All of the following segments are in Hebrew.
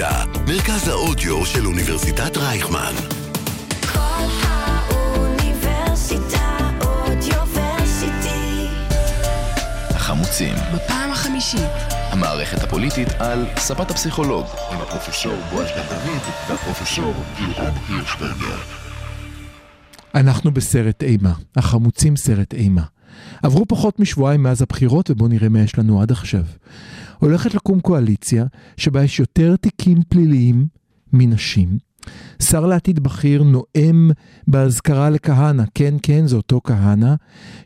האוניברסיטה, מרכז האודיו של אוניברסיטת רייכמן. כל האוניברסיטה אודיוורסיטי. החמוצים, בפעם החמישית. המערכת הפוליטית על ספת הפסיכולוג, עם הפרופסור בועז בן דוד והפרופסור גלעד הירשברגר. אנחנו בסרט אימה, החמוצים סרט אימה. עברו פחות משבועיים מאז הבחירות ובואו נראה מה יש לנו עד עכשיו. הולכת לקום קואליציה שבה יש יותר תיקים פליליים מנשים. שר לעתיד בכיר נואם באזכרה לכהנא, כן כן זה אותו כהנא,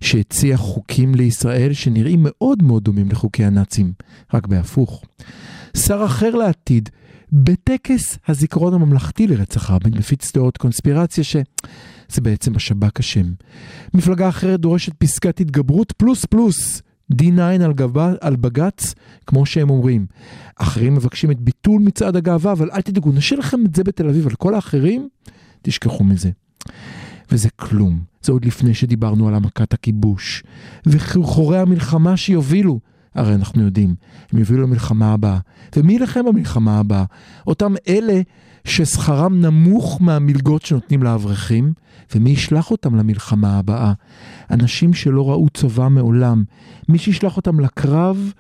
שהציע חוקים לישראל שנראים מאוד מאוד דומים לחוקי הנאצים, רק בהפוך. שר אחר לעתיד, בטקס הזיכרון הממלכתי לרצח רבין, מפיץ תיאוריות קונספירציה שזה בעצם השב"כ אשם. מפלגה אחרת דורשת פסקת התגברות פלוס פלוס. D9 על, גבה, על בג"ץ, כמו שהם אומרים. אחרים מבקשים את ביטול מצעד הגאווה, אבל אל תדאגו, נשאיר לכם את זה בתל אביב, על כל האחרים, תשכחו מזה. וזה כלום. זה עוד לפני שדיברנו על העמקת הכיבוש. וחרחורי המלחמה שיובילו, הרי אנחנו יודעים, הם יובילו למלחמה הבאה. ומי ילחם במלחמה הבאה? אותם אלה ששכרם נמוך מהמלגות שנותנים לאברכים, ומי ישלח אותם למלחמה הבאה? אנשים שלא ראו צבא מעולם. מי שישלח אותם לקרב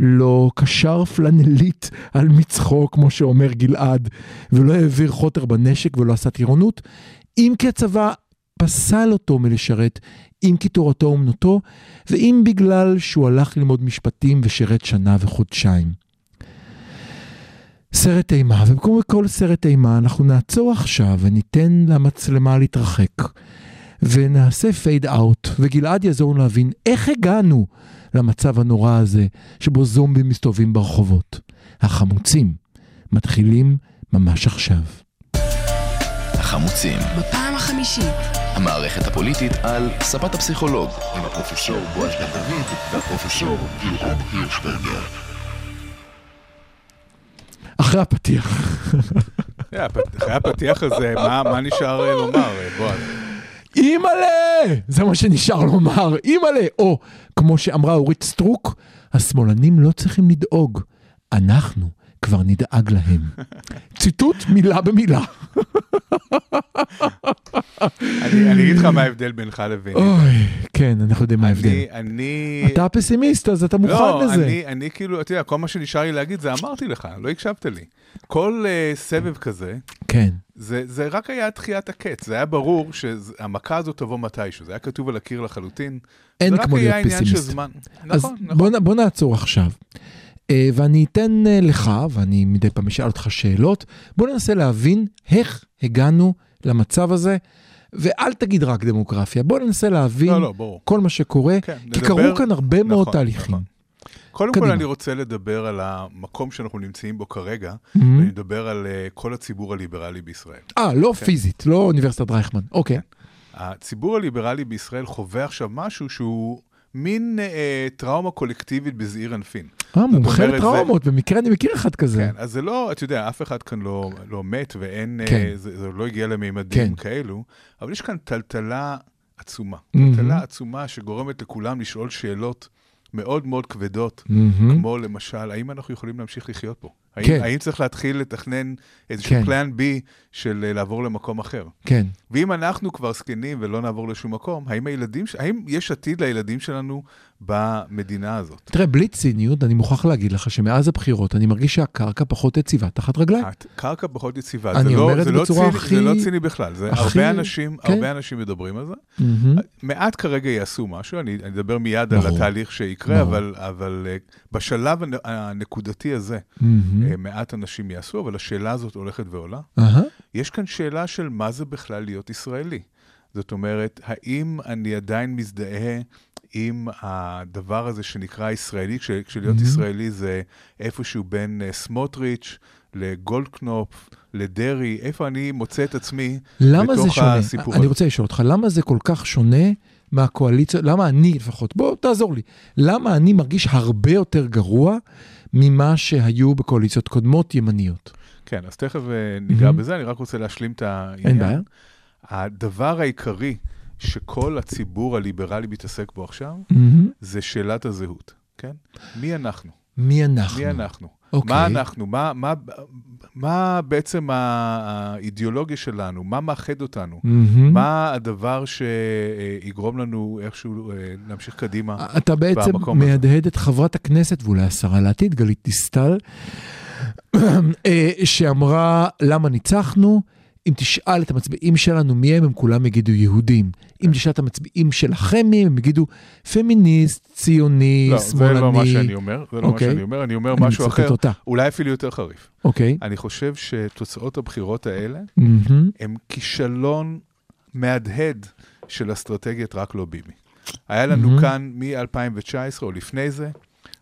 לא קשר פלנלית על מצחו, כמו שאומר גלעד, ולא העביר חוטר בנשק ולא עשה טירונות, אם כי הצבא פסל אותו מלשרת, אם כי תורתו אומנותו, ואם בגלל שהוא הלך ללמוד משפטים ושירת שנה וחודשיים. סרט אימה, ובמקום כל סרט אימה אנחנו נעצור עכשיו וניתן למצלמה להתרחק. ונעשה פייד אאוט, וגלעד יעזור לנו להבין איך הגענו למצב הנורא הזה, שבו זומבים מסתובבים ברחובות. החמוצים מתחילים ממש עכשיו. החמוצים, בפעם החמישית. המערכת הפוליטית על ספת הפסיכולוג, עם הפרופסור בועז בן דוד והפרופסור גלעד הירשברגר. אחרי הפתיח. הפ- אחרי הפתיח הזה, מה מה נשאר אה, לומר, אה, בועז? אימא'לה! זה מה שנשאר לומר, אימא'לה! או, כמו שאמרה אורית סטרוק, השמאלנים לא צריכים לדאוג, אנחנו כבר נדאג להם. ציטוט מילה במילה. אני אגיד לך מה ההבדל בינך לביני. אוי, כן, אנחנו יודעים מה ההבדל. אני. אתה פסימיסט, אז אתה מוכן לא, לזה. אני, אני כאילו, אתה יודע, כל מה שנשאר לי להגיד זה אמרתי לך, לא הקשבת לי. כל uh, סבב כזה, כן. זה, זה רק היה דחיית הקץ, זה היה ברור שהמכה הזאת תבוא מתישהו, זה היה כתוב על הקיר לחלוטין. אין זה כמו רק להיות היה עניין של פסימיסט. זמן. אז נכון, בוא, נכון. בוא נעצור עכשיו. אה, ואני אתן אה, לך, ואני מדי פעם אשאל אותך שאלות, בוא ננסה להבין איך הגענו למצב הזה, ואל תגיד רק דמוגרפיה, בוא ננסה להבין לא, לא, ברור. כל מה שקורה, כן, כי נדבר- קרו כאן הרבה מאוד נכון, תהליכים. נכון. קודם קדימה. כל אני רוצה לדבר על המקום שאנחנו נמצאים בו כרגע, Mhm. ואני מדבר על uh, כל הציבור הליברלי בישראל. אה, לא כן. פיזית, לא אוניברסיטת רייכמן. אוקיי. הציבור הליברלי בישראל חווה עכשיו משהו שהוא מין אה, טראומה קולקטיבית בזעיר אנפין. אה, מומחה לטראומות, במקרה אני מכיר אחד כזה. כן, אז זה לא, אתה יודע, אף אחד כאן לא, לא מת ואין, כן. אה, זה, זה לא הגיע לממדים כן. כאלו, אבל יש כאן טלטלה עצומה. מהמם. טלטלה עצומה שגורמת לכולם לשאול שאלות מאוד מאוד כבדות, מהמם. כמו למשל, האם אנחנו יכולים להמשיך לחיות פה? כן. האם צריך להתחיל לתכנן איזשהו כן. פלן בי של אה, לעבור למקום אחר? כן. ואם אנחנו כבר זקנים ולא נעבור לשום מקום, האם הילדים, האם יש עתיד לילדים שלנו במדינה הזאת? תראה, בלי ציניות, אני מוכרח להגיד לך שמאז הבחירות אני מרגיש שהקרקע פחות יציבה תחת רגליים. הקרקע פחות יציבה. אני זה לא- אומר את זה זה לא בצורה ציני- הכי- זה לא ציני בכלל. זה הכי- הרבה אנשים, כן. הרבה אנשים מדברים על זה. מהמם. מעט כרגע יעשו משהו, אני אני אדבר מיד על ברור. התהליך שיקרה, ברור. אבל- אבל אה, בשלב הנ- הנקודתי הזה, מהמם. אה, מעט אנשים יעשו, אבל השאלה הזאת הולכת ועולה. אהה. יש כאן שאלה של מה זה בכלל להיות ישראלי. זאת אומרת, האם אני עדיין מזדהה עם הדבר הזה שנקרא ישראלי, כש- כשלהיות Mhm. ישראלי זה איפשהו בין אה, סמוטריץ' לגולדקנופ, לדרעי, איפה אני מוצא את עצמי למה זה בתוך שונה? הסיפור אני הזה. רוצה לשאול אותך, למה זה כל כך שונה מהקואליציה, למה אני לפחות, בוא תעזור לי, למה אני מרגיש הרבה יותר גרוע ממה שהיו בקואליציות קודמות ימניות? כן, אז תכף אה, ניגע Mhm. בזה, אני רק רוצה להשלים את העניין. אין בעיה. הדבר העיקרי שכל הציבור הליברלי מתעסק בו עכשיו, מהמם. זה שאלת הזהות, כן? מי אנחנו? מי אנחנו? מי אנחנו? אוקיי. מה אנחנו, מה, מה, מה בעצם האידיאולוגיה שלנו, מה מאחד אותנו, מהמם. מה הדבר שיגרום לנו איכשהו אה, להמשיך קדימה. אתה בעצם במקום הזה. מהדהד את חברת הכנסת ואולי השרה לעתיד, גלית דיסטל, אה, שאמרה למה ניצחנו, אם תשאל את המצביעים שלנו מי הם, הם כולם יגידו יהודים. כן. אם תשאל את המצביעים שלכם מי הם, הם יגידו פמיניסט, ציוני, לא, שמאלני. זה לא מה שאני אומר, זה לא מה אוקיי. שאני אומר, אני אומר אני משהו אחר, אותה. אולי אפילו יותר חריף. אוקיי. אני חושב שתוצאות הבחירות האלה. הם כישלון מהדהד של אסטרטגיית רק לא ביבי. היה לנו. כאן מ-2019 או לפני זה,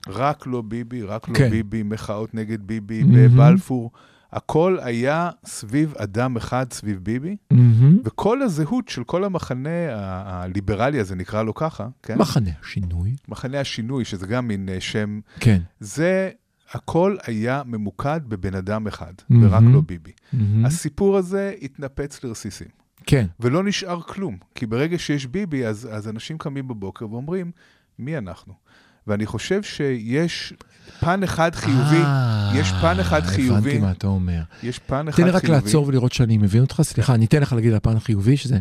רק לא ביבי, רק לא כן. ביבי, מחאות נגד ביבי. בבלפור. הכל היה סביב אדם אחד, סביב ביבי, מהמם. וכל הזהות של כל המחנה הליברלי הזה, נקרא לו ככה, כן? מחנה השינוי. מחנה השינוי, שזה גם מין אה, שם, כן. זה, הכל היה ממוקד בבן אדם אחד, מהמם. ורק לא ביבי. מהמם. הסיפור הזה התנפץ לרסיסים. כן. ולא נשאר כלום, כי ברגע שיש ביבי, אז, אז אנשים קמים בבוקר ואומרים, מי אנחנו? ואני חושב שיש פן אחד חיובי, אה, יש פן אחד חיובי, הבנתי מה אתה אומר. יש פן אחד תן לי חיובי. רק לעצור ולראות שאני מבין אותך, סליחה, אני אתן לך להגיד על הפן החיובי, שזה,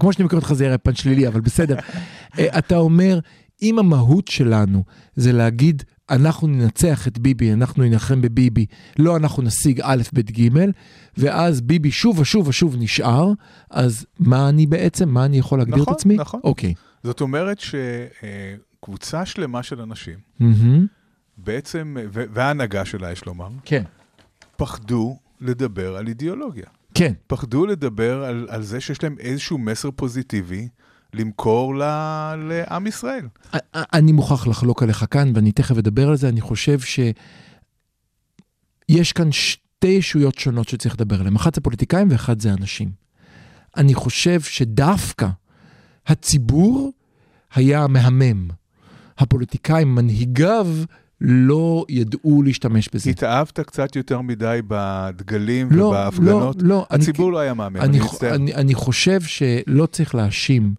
כמו שאני מכיר אותך זה יראה פן שלילי, אבל בסדר. אה, אתה אומר, אם המהות שלנו זה להגיד, אנחנו ננצח את ביבי, אנחנו נילחם בביבי, לא אנחנו נשיג א', ב', ג', ואז ביבי שוב ושוב ושוב נשאר, אז מה אני בעצם, מה אני יכול להגדיר נכון, את עצמי? נכון. אוקיי. זאת אומרת שקבוצה שלמה של אנשים, מהמם. בעצם, וההנהגה שלה, יש לומר, כן. פחדו לדבר על אידיאולוגיה. כן. פחדו לדבר על, על זה שיש להם איזשהו מסר פוזיטיבי למכור ל, לעם ישראל. אני מוכרח לחלוק עליך כאן, ואני תכף אדבר על זה. אני חושב שיש כאן שתי ישויות שונות שצריך לדבר עליהן. אחת זה פוליטיקאים ואחת זה אנשים. אני חושב שדווקא הציבור היה מהמם. הפוליטיקאים, מנהיגיו, לא ידעו להשתמש בזה. התאהבת קצת יותר מדי בדגלים לא, ובהפגנות. לא, לא. הציבור אני, לא היה מאמין, אני, אני מצטער. אני, אני חושב שלא צריך להאשים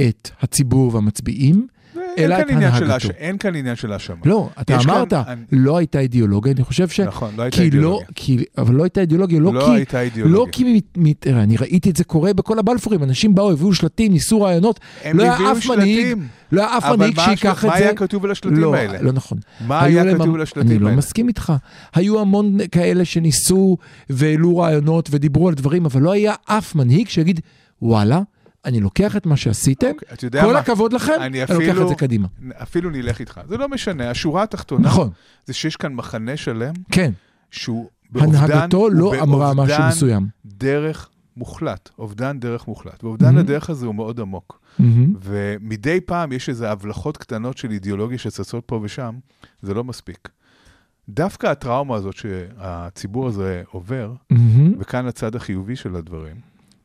את הציבור והמצביעים, אין את כאן עניין של הנהגתו. האש- אין כאן עניין של האשמה. לא, אתה כאן- אמרת, אני- לא הייתה אידיאולוגיה, אני חושב ש... נכון, לא הייתה לא, אידיאולוגיה. כי, אבל לא הייתה אידיאולוגיה, לא, לא כי... הייתה אידיאולוגיה. לא כי... מת, אני ראיתי את זה קורה בכל הבלפורים, אנשים באו, הביאו שלטים, ניסו רעיונות, הם לא היה הביאו אף מנהיג, שלטים. לא היה אף אבל מנהיג מה שיקח השל- את מה זה. היה כתוב על השלטים לא, האלה? לא נכון. מה היה כתוב על השלטים אני לא האלה? מסכים איתך. היו המון כאלה שניסו והעלו רעיונות ודיברו על דברים, אבל לא היה אף מנהיג שיגיד, וואלה, אני לוקח את מה שעשיתם, אוקיי, אתה יודע כל מה? הכבוד לכם, אני אני לוקח אפילו- את זה קדימה. אפילו נלך איתך. זה לא משנה, השורה התחתונה, נכון, זה שיש כאן מחנה שלם, כן. שהוא באובדן, הנהגתו לא אמרה משהו מסוים. דרך מוחלט, אובדן דרך מוחלט. ואובדן מהמם. הדרך הזה הוא מאוד עמוק. מהמם. ומדי פעם יש איזה הבלחות קטנות של אידיאולוגיה שצצות פה ושם, זה לא מספיק. דווקא הטראומה הזאת שהציבור הזה עובר, מהמם. וכאן הצד החיובי של הדברים,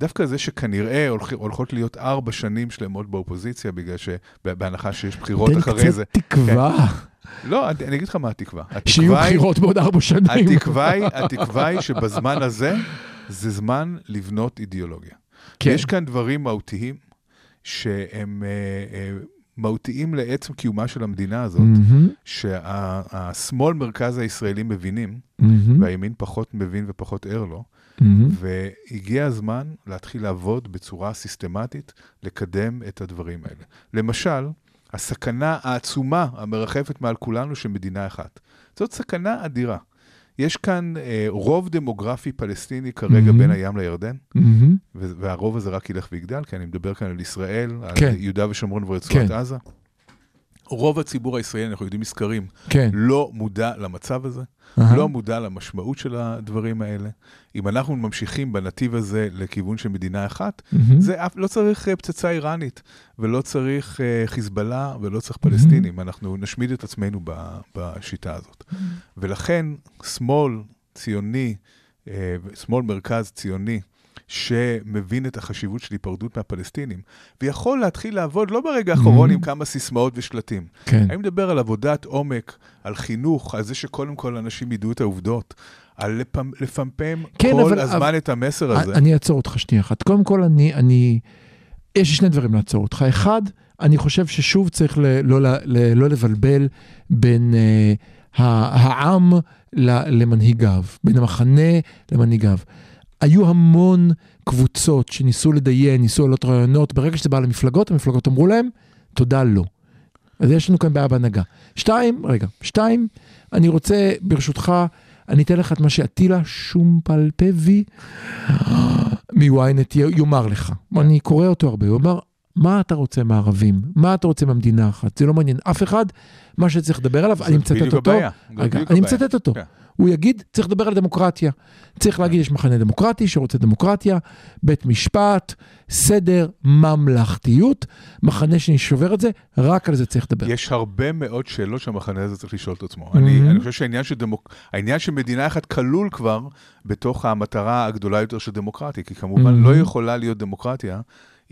דווקא זה שכנראה הולכ, הולכות להיות ארבע שנים שלמות באופוזיציה, בגלל שבהנחה שיש בחירות תן אחרי זה. קצת תקווה, לא, אני, אני אגיד לך מה התקווה. שיהיו התקווה היא- בחירות בעוד ארבע שנים. התקווה היא, התקווה היא שבזמן הזה, זה זמן לבנות אידיאולוגיה. כן. יש כאן דברים מהותיים, שהם אה, אה, מהותיים לעצם קיומה של המדינה הזאת, מהמם. שהשמאל מרכז הישראלים מבינים, מהמם. והימין פחות מבין ופחות ער לו, מהמם. והגיע הזמן להתחיל לעבוד בצורה סיסטמטית, לקדם את הדברים האלה. למשל, הסכנה העצומה המרחפת מעל כולנו של מדינה אחת. זאת סכנה אדירה. יש כאן אה, רוב דמוגרפי פלסטיני כרגע מהמם. בין הים לירדן. ו- והרוב הזה רק ילך ויגדל, כי אני מדבר כאן על ישראל, על כן. יהודה ושומרון ורצועת כן. עזה. רוב הציבור הישראלי, אנחנו יודעים מסקרים, כן. לא מודע למצב הזה, אהה. לא מודע למשמעות של הדברים האלה. אם אנחנו ממשיכים בנתיב הזה לכיוון של מדינה אחת, מהמם. זה אף, לא צריך אה, פצצה איראנית, ולא צריך אה, חיזבאללה, ולא צריך פלסטינים. אנחנו נשמיד את עצמנו ב, בשיטה הזאת. ולכן, שמאל ציוני, אה, שמאל מרכז ציוני, שמבין את החשיבות של היפרדות מהפלסטינים, ויכול להתחיל לעבוד לא ברגע האחרון Mhm. עם כמה סיסמאות ושלטים. כן. אני מדבר על עבודת עומק, על חינוך, על זה שקודם כל אנשים ידעו את העובדות, על לפמ, לפמפם כן, כל אבל- הזמן אבל- את המסר הזה. אני אעצור אותך שנייה אחת. קודם כל, אני, אני, יש שני דברים לעצור אותך. אחד, אני חושב ששוב צריך ל, לא, ל, ל, לא לבלבל בין uh, העם למנהיגיו, בין המחנה למנהיגיו. היו המון קבוצות שניסו לדיין, ניסו לעלות רעיונות, ברגע שזה בא למפלגות, המפלגות אמרו להם, תודה לא. אז יש לנו כאן בעיה בהנהגה. שתיים, רגע, שתיים, אני רוצה, ברשותך, אני אתן לך את מה שאטילה שומפלפבי מ-ynet יאמר לך. אני קורא אותו הרבה, הוא אמר, מה אתה רוצה מהערבים? מה אתה רוצה מהמדינה אחת? זה לא מעניין אף אחד, מה שצריך לדבר עליו, אני מצטט אותו. רגע, אני. מצטט אותו. כן. הוא יגיד, צריך לדבר על דמוקרטיה. צריך להגיד, יש מחנה דמוקרטי שרוצה דמוקרטיה, בית משפט, סדר, ממלכתיות, מחנה ששובר את זה, רק על זה צריך לדבר. יש הרבה מאוד שאלות שהמחנה הזה צריך לשאול את עצמו. Mhm. אני, אני חושב שהעניין של, דמוק... של מדינה אחת כלול כבר בתוך המטרה הגדולה יותר של דמוקרטיה, כי כמובן Mhm. לא יכולה להיות דמוקרטיה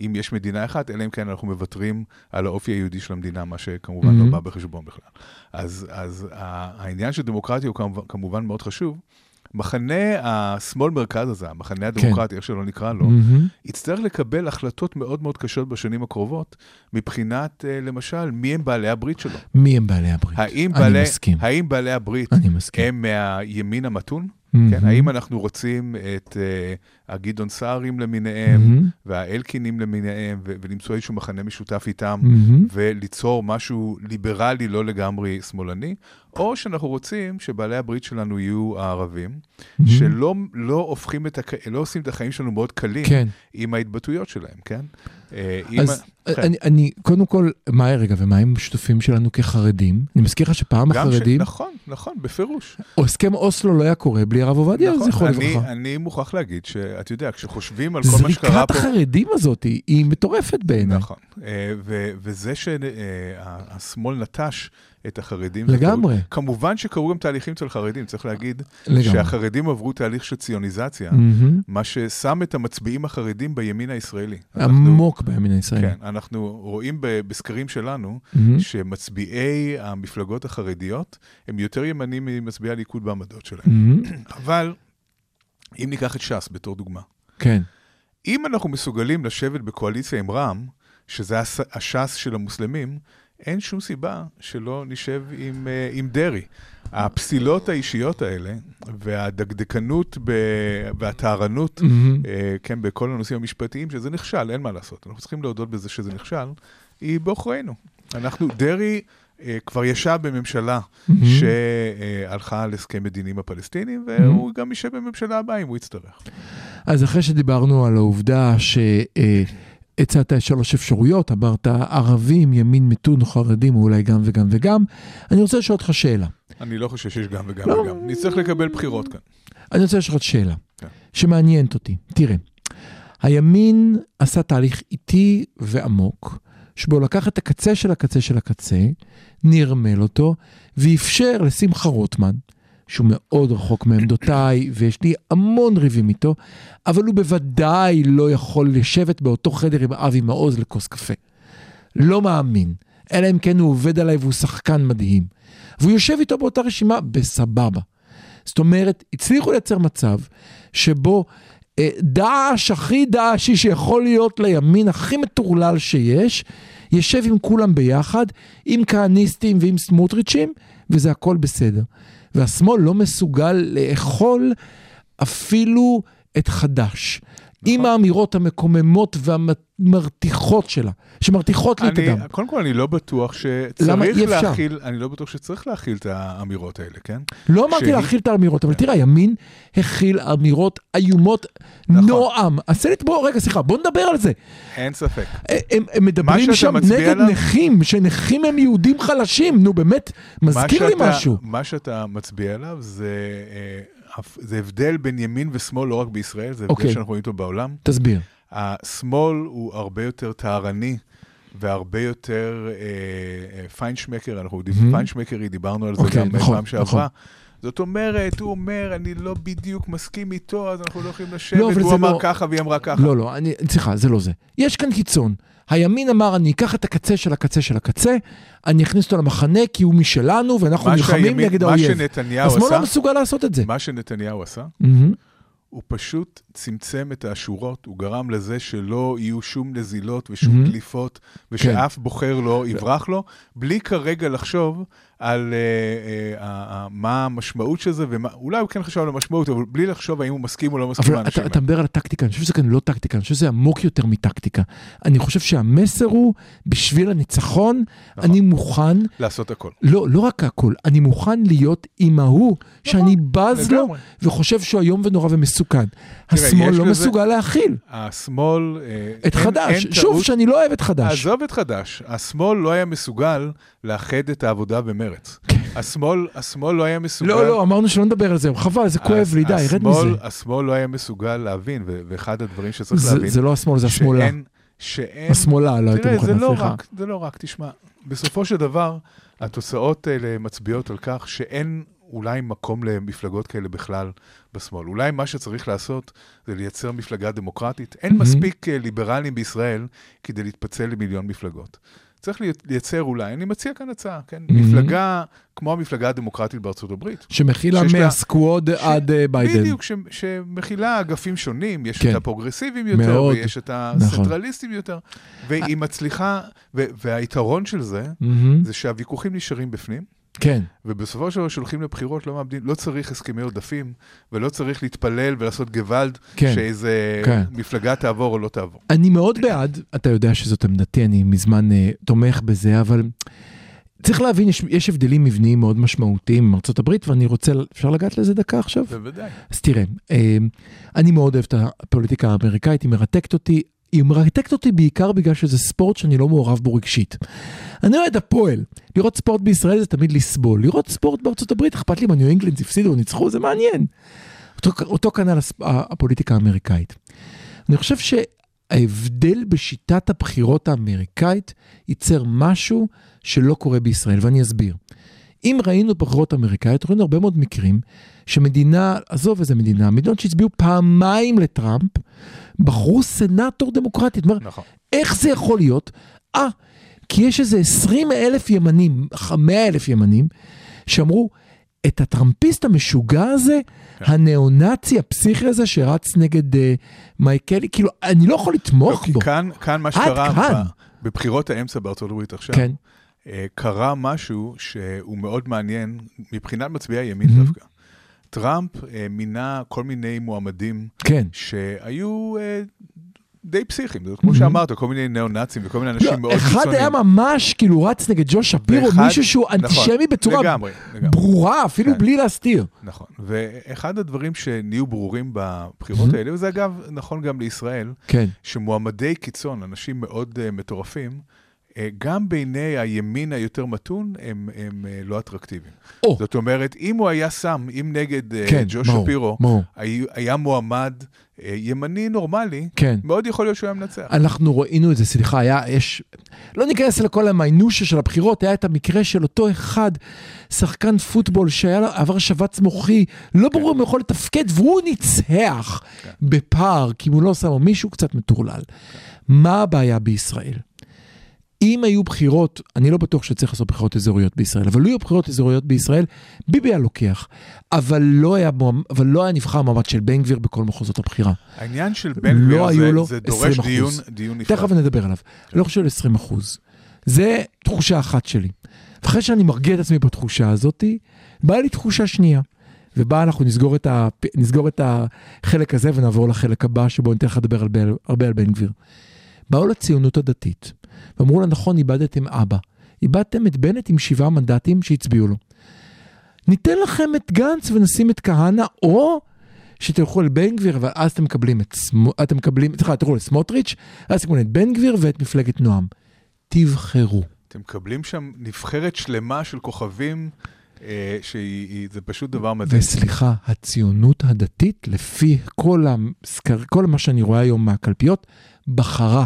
אם יש מדינה אחת, אלא אם כן אנחנו מוותרים על האופי היהודי של המדינה, מה שכמובן Mhm. לא בא בחשבון בכלל. אז, אז העניין של דמוקרטיה הוא כמובן, מאוד חשוב. מחנה השמאל מרכז הזה, המחנה הדמוקרטי, איך שלא נקרא לו, מהמם. יצטרך לקבל החלטות מאוד מאוד קשות בשנים הקרובות, מבחינת, אה, למשל, מי הם בעלי הברית שלו. מי הם בעלי הברית? האם אני בעלי, מסכים. האם בעלי הברית אני מסכים. הם מהימין המתון? מהמם. כן, האם אנחנו רוצים את uh, הגדעון סערים למיניהם, מהמם. והאלקינים למיניהם, ו- ולמצוא איזשהו מחנה משותף איתם, מהמם. וליצור משהו ליברלי, לא לגמרי שמאלני, או שאנחנו רוצים שבעלי הברית שלנו יהיו הערבים, מהמם. שלא לא הופכים את, הק... לא עושים את החיים שלנו מאוד קלים כן. עם ההתבטאויות שלהם, כן? אה, אז ה- כן. אני, אני, קודם כל, מה, רגע, ומה עם השותפים שלנו כחרדים? אני מזכיר לך שפעם גם ש- החרדים, נכון, נכון, בפירוש. או הסכם אוסלו לא היה קורה בלי הרב עובדיה, נכון, זכרו אני, לברכה. אני מוכרח להגיד שאתה יודע, כשחושבים על כל מה שקרה זריקת פה... החרדים הזאת היא, היא מטורפת בעיניי. נכון, אה, ו- וזה שהשמאל נטש את החרדים. לגמרי. זה קרו- כמובן שקרו גם תהליכים אצל חרדים, צריך להגיד לגמרי. שהחרדים עברו תהליך של ציוניזציה, מהמם. מה ששם את המצביעים החרדים בימין הישראלי. אנחנו- עמוק בימין הישראלי. כן, אנחנו רואים בסקרים שלנו, מהמם. שמצביעי המפלגות החרדיות הם יותר ימנים ממצביעי הליכוד בעמדות שלהם. מהמם. אבל אם ניקח את ש"ס בתור דוגמה, כן. אם אנחנו מסוגלים לשבת בקואליציה עם רע"מ, שזה הש"ס של המוסלמים, אין שום סיבה שלא נשב עם, אה, עם דרעי. הפסילות האישיות האלה, והדקדקנות ב... והטהרנות, מהמם. אה, כן, בכל הנושאים המשפטיים, שזה נכשל, אין מה לעשות. אנחנו צריכים להודות בזה שזה נכשל, היא בעוכרינו. אנחנו, דרעי אה, כבר ישב בממשלה מהמם. שהלכה על הסכם מדיני עם הפלסטינים, והוא גם יישב בממשלה הבאה אם הוא יצטרך. אז אחרי שדיברנו על העובדה שהצעת שלוש אפשרויות, אמרת ערבים, ימין מתון, חרדים, או אולי גם וגם וגם, אני רוצה לשאול אותך שאלה. אני לא חושב שיש גם וגם לא. וגם. נצטרך לקבל בחירות כאן. אני רוצה לשאול אותך שאלה, כן. שמעניינת אותי. תראה, הימין עשה תהליך איטי ועמוק, שבו לקח את הקצה של הקצה של הקצה, נרמל אותו, ואפשר לשמחה רוטמן, שהוא מאוד רחוק מעמדותיי, ויש לי המון ריבים איתו, אבל הוא בוודאי לא יכול לשבת באותו חדר עם אבי מעוז לכוס קפה. לא מאמין. אלא אם כן הוא עובד עליי והוא שחקן מדהים. והוא יושב איתו באותה רשימה בסבבה. זאת אומרת, הצליחו לייצר מצב שבו אה, דאעש הכי דאעשי שיכול להיות לימין הכי מטורלל שיש, יושב עם כולם ביחד, עם כהניסטים ועם סמוטריצ'ים, וזה הכל בסדר. והשמאל לא מסוגל לאכול אפילו את חדש. עם האמירות המקוממות והמרתיחות שלה, שמרתיחות לי את הדם. קודם כל, אני לא בטוח שצריך? להכיל, אני לא בטוח שצריך להכיל את האמירות האלה, כן? לא אמרתי שהיא- להכיל את האמירות, אבל תראה, הימין הכיל אמירות איומות נכון. נועם. עשה לי, בוא, רגע, סליחה, בוא נדבר על זה. אין ספק. הם, הם מדברים שם נגד עליו- נכים, שנכים הם יהודים חלשים, נו באמת, מזכיר לי שאתה- משהו. מה שאתה מצביע עליו זה, אה, זה הבדל בין ימין ושמאל לא רק בישראל, זה הבדל אוקיי. שאנחנו רואים אותו בעולם. תסביר. השמאל הוא הרבה יותר טהרני והרבה יותר אה, אה, פיינשמקר, אנחנו יודעים, Mhm. פיינשמקרי, דיברנו על זה אוקיי, גם נכון, פעם שעברה. נכון. זאת אומרת, הוא אומר, אני לא בדיוק מסכים איתו, אז אנחנו לא יכולים לשבת, לא, אבל והוא זה אמר לא- ככה והיא אמרה ככה. לא, לא, אני, סליחה, זה לא זה. יש כאן קיצון. הימין אמר, אני אקח את הקצה של הקצה של הקצה, אני אכניס אותו למחנה כי הוא משלנו ואנחנו מה נלחמים שהימין- נגד מה האויב. שנתניהו השמאל עשה, לא מסוגל לעשות את זה. מה שנתניהו עשה, מהמם. הוא פשוט צמצם את השורות, הוא גרם לזה שלא יהיו שום נזילות ושום מהמם. דליפות, ושאף בוחר לא יברח לו, בלי כרגע לחשוב על uh, uh, uh, מה המשמעות של זה, ואולי הוא כן חשב על המשמעות, אבל בלי לחשוב האם הוא מסכים או לא מסכים אבל לאנשים אתה, האלה. אתה מדבר על הטקטיקה, אני חושב שזה כאן לא טקטיקה, אני חושב שזה עמוק יותר מטקטיקה. אני חושב שהמסר הוא, בשביל הניצחון, נכון. אני מוכן, לעשות הכל. לא, לא רק הכל, אני מוכן להיות עם ההוא, שאני בז לו, נכון. וחושב שהוא איום ונורא ומסוכן. השמאל יש לא מסוגל להכיל השמאל... אה, את חד"ש. שוב, שאני לא אוהב את חד"ש. עזוב את חד"ש, השמאל לא היה מסוגל לאחד את העבודה במרץ. השמאל, השמאל לא היה מסוגל... כן. לא, לא, אמרנו שלא נדבר על זה, חבל, זה כואב לי, די, רד השמאל- מזה. השמאל לא היה מסוגל להבין, ואחד הדברים שצריך להבין, זה לא השמאל, זה השמאלה. שאין... השמאלה, לא הייתי תראה, זה מוכן, לא סליחה. רק, זה לא רק, תשמע, בסופו של דבר, התוצאות האלה מצביעות על כך שאין אולי מקום למפלגות כאלה בכלל בשמאל. אולי מה שצריך לעשות זה לייצר מפלגה דמוקרטית. אין מהמם. מספיק אה, ליברלים בישראל כדי להתפצל למיליון מפלגות. צריך לי- לייצר אולי, אני מציע כאן הצעה, כן? מהמם. מפלגה כמו המפלגה הדמוקרטית בארצות הברית. שמכילה מה Squad ש- עד אה, ביידן. בדיוק, ש, שמכילה אגפים שונים, יש כן. את הפרוגרסיביים יותר, מאוד. ויש את הסנטרליסטים יותר, והיא מצליחה, ו, והיתרון של זה, מהמם. זה שהוויכוחים נשארים בפנים, כן, ובסופו של דבר שהולכים לבחירות לא מאבדים, לא צריך הסכמי עודפים, ולא צריך להתפלל ולעשות גוואלד, כן. שאיזה כן. מפלגה תעבור או לא תעבור. אני מאוד בעד, אתה יודע שזאת עמדתי, אני מזמן אה, תומך בזה, אבל צריך להבין, יש, יש הבדלים מבניים מאוד משמעותיים עם הברית, ואני רוצה, אפשר לגעת לזה דקה עכשיו? בוודאי. אז תראה, אה, אני מאוד אוהב את הפוליטיקה האמריקאית, היא מרתקת אותי, היא מרתקת אותי בעיקר בגלל שזה ספורט שאני לא מעורב בו רגשית. אני אוהד הפועל, לראות ספורט בישראל זה תמיד לסבול, לראות ספורט בארצות הברית, אכפת לי אם הניו אינגלנדס הפסידו או ניצחו, זה מעניין. אותו, אותו כנ"ל הפוליטיקה האמריקאית. אני חושב שההבדל בשיטת הבחירות האמריקאית ייצר משהו שלא קורה בישראל, ואני אסביר. אם ראינו בחירות אמריקאיות, ראינו הרבה מאוד מקרים שמדינה, עזוב איזה מדינה, מדינות שהצביעו פעמיים לטראמפ, בחרו סנאטור דמוקרטי. נכון. איך זה יכול להיות? אה, כי יש איזה 20 אלף ימנים, 100 אלף ימנים, שאמרו, את הטראמפיסט המשוגע הזה, כן. הניאו-נאצי הפסיכי הזה שרץ נגד uh, מייקלי, כאילו, אני לא יכול לא, לתמוך כי בו. כאן, כאן מה שקרה כאן. בבחירות האמצע בארצות הברית עכשיו, כן, אה, קרה משהו שהוא מאוד מעניין מבחינת מצביעי הימין מהמם. דווקא. טראמפ אה, מינה כל מיני מועמדים כן. שהיו אה, די פסיכיים, זה כמו מהמם. שאמרת, כל מיני ניאו-נאצים וכל מיני אנשים לא, מאוד אחד קיצוניים. היה ממש כאילו רץ נגד ג'ו שפירו, מישהו שהוא נכון, אנטישמי בצורה לגמרי, לגמרי. ברורה, אפילו כן. בלי להסתיר. נכון, ואחד הדברים שנהיו ברורים בבחירות Mhm. האלה, וזה אגב נכון גם לישראל, כן. שמועמדי קיצון, אנשים מאוד uh, מטורפים, גם בעיני הימין היותר מתון, הם, הם uh, לא אטרקטיביים. או, זאת אומרת, אם הוא היה שם, אם נגד uh, כן, ג'ו שפירו. היה, היה מועמד ימני נורמלי, כן. מאוד יכול להיות שהוא היה מנצח. אנחנו ראינו את זה, סליחה, היה, יש, לא ניכנס לכל המיינושיה של הבחירות, היה את המקרה של אותו אחד, שחקן פוטבול שהיה עבר שבץ מוחי, לא ברור אם הוא יכול לתפקד, והוא ניצח כן. בפער, כי אם הוא לא שם מישהו קצת מטורלל. מה הבעיה בישראל? אם היו בחירות, אני לא בטוח שצריך לעשות בחירות אזוריות בישראל, אבל לו היו בחירות אזוריות בישראל, ביבי היה לוקח. אבל לא היה, מועמ- אבל לא היה נבחר מעמד של בן גביר בכל מחוזות הבחירה. העניין של בן לא גביר היו זה, זה דורש 20%. דיון, דיון נפרד. תכף נדבר עליו. לא חושב על 20 אחוז. זה תחושה אחת שלי. ואחרי שאני מרגיע את עצמי בתחושה הזאת, באה לי תחושה שנייה. ובה אנחנו נסגור את, ה... נסגור את החלק הזה ונעבור לחלק הבא, שבו ניתן לך לדבר הרבה, הרבה על בן גביר. באו לציונות הדתית, ואמרו לה, נכון, איבדתם אבא. איבדתם את בנט עם שבעה מנדטים שהצביעו לו. ניתן לכם את גנץ ונשים את כהנא, או שתלכו על בן גביר, אבל אז אתם מקבלים את. אתם מקבלים, סליחה, תלכו לסמוטריץ', אז תקבלו את בן גביר ואת מפלגת נועם. תבחרו. אתם מקבלים שם נבחרת שלמה של כוכבים, אה, שהיא, היא- זה פשוט דבר מדהים. וסליחה, הציונות הדתית, לפי כל, המסקר, כל מה שאני רואה היום מהקלפיות, בחרה.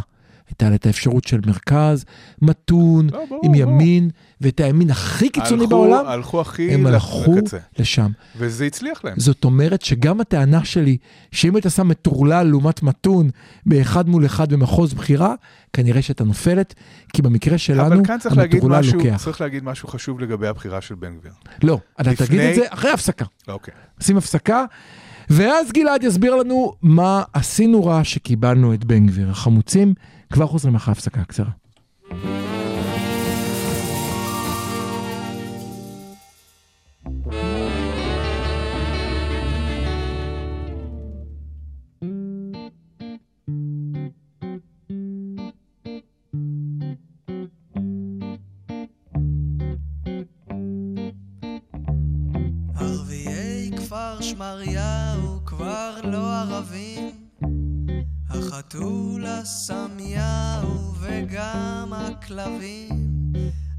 הייתה לה את האפשרות של מרכז, מתון, לא, ברור, עם ברור. ימין, ואת הימין הכי קיצוני הלכו, בעולם, הלכו הכי הם הלכו לקצה, לשם. וזה הצליח להם. זאת אומרת שגם הטענה שלי, שאם היית שם מטורלל לעומת מתון באחד מול אחד במחוז בחירה, כנראה שהייתה נופלת, כי במקרה שלנו, אבל כאן המטורלל משהו, לוקח. צריך להגיד משהו חשוב לגבי הבחירה של בן גביר. לא, אתה לפני- תגיד את זה אחרי הפסקה. אוקיי. שים הפסקה. ואז גלעד יסביר לנו מה עשינו רע שקיבלנו את בן גביר. החמוצים כבר חוזרים אחרי הפסקה קצרה. הסמיהו וגם הכלבים,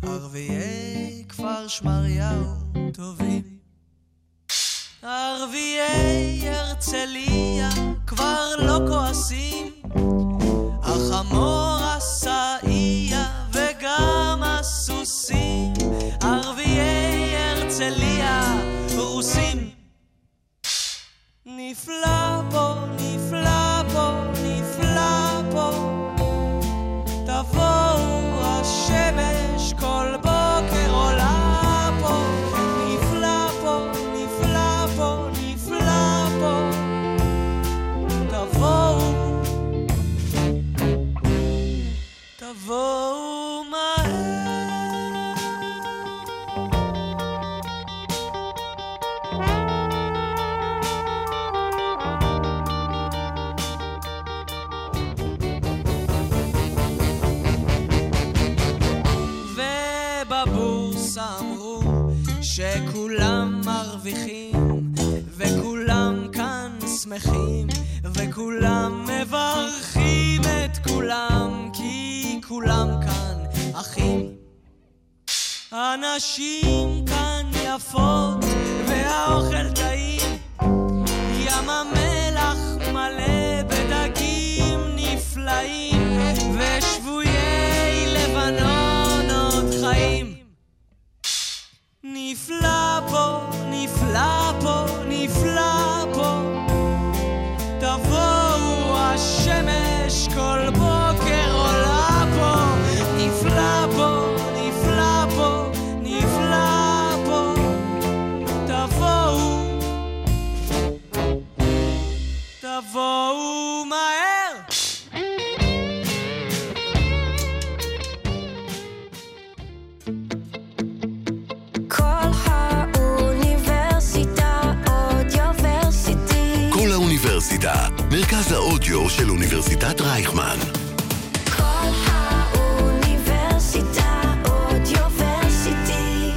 ערביי כפר שמריהו טובים. ערביי הרצליה כבר לא כועסים, החמור וכולם מברכים את כולם כי כולם כאן אחים. הנשים כאן יפות והאוכל טעים. ים המלח מלא בדגים נפלאים ושבויי לבנון עוד חיים. נפלא האוניברסיטה, מרכז האודיו של אוניברסיטת רייכמן. כל האוניברסיטה אודיוורסיטי.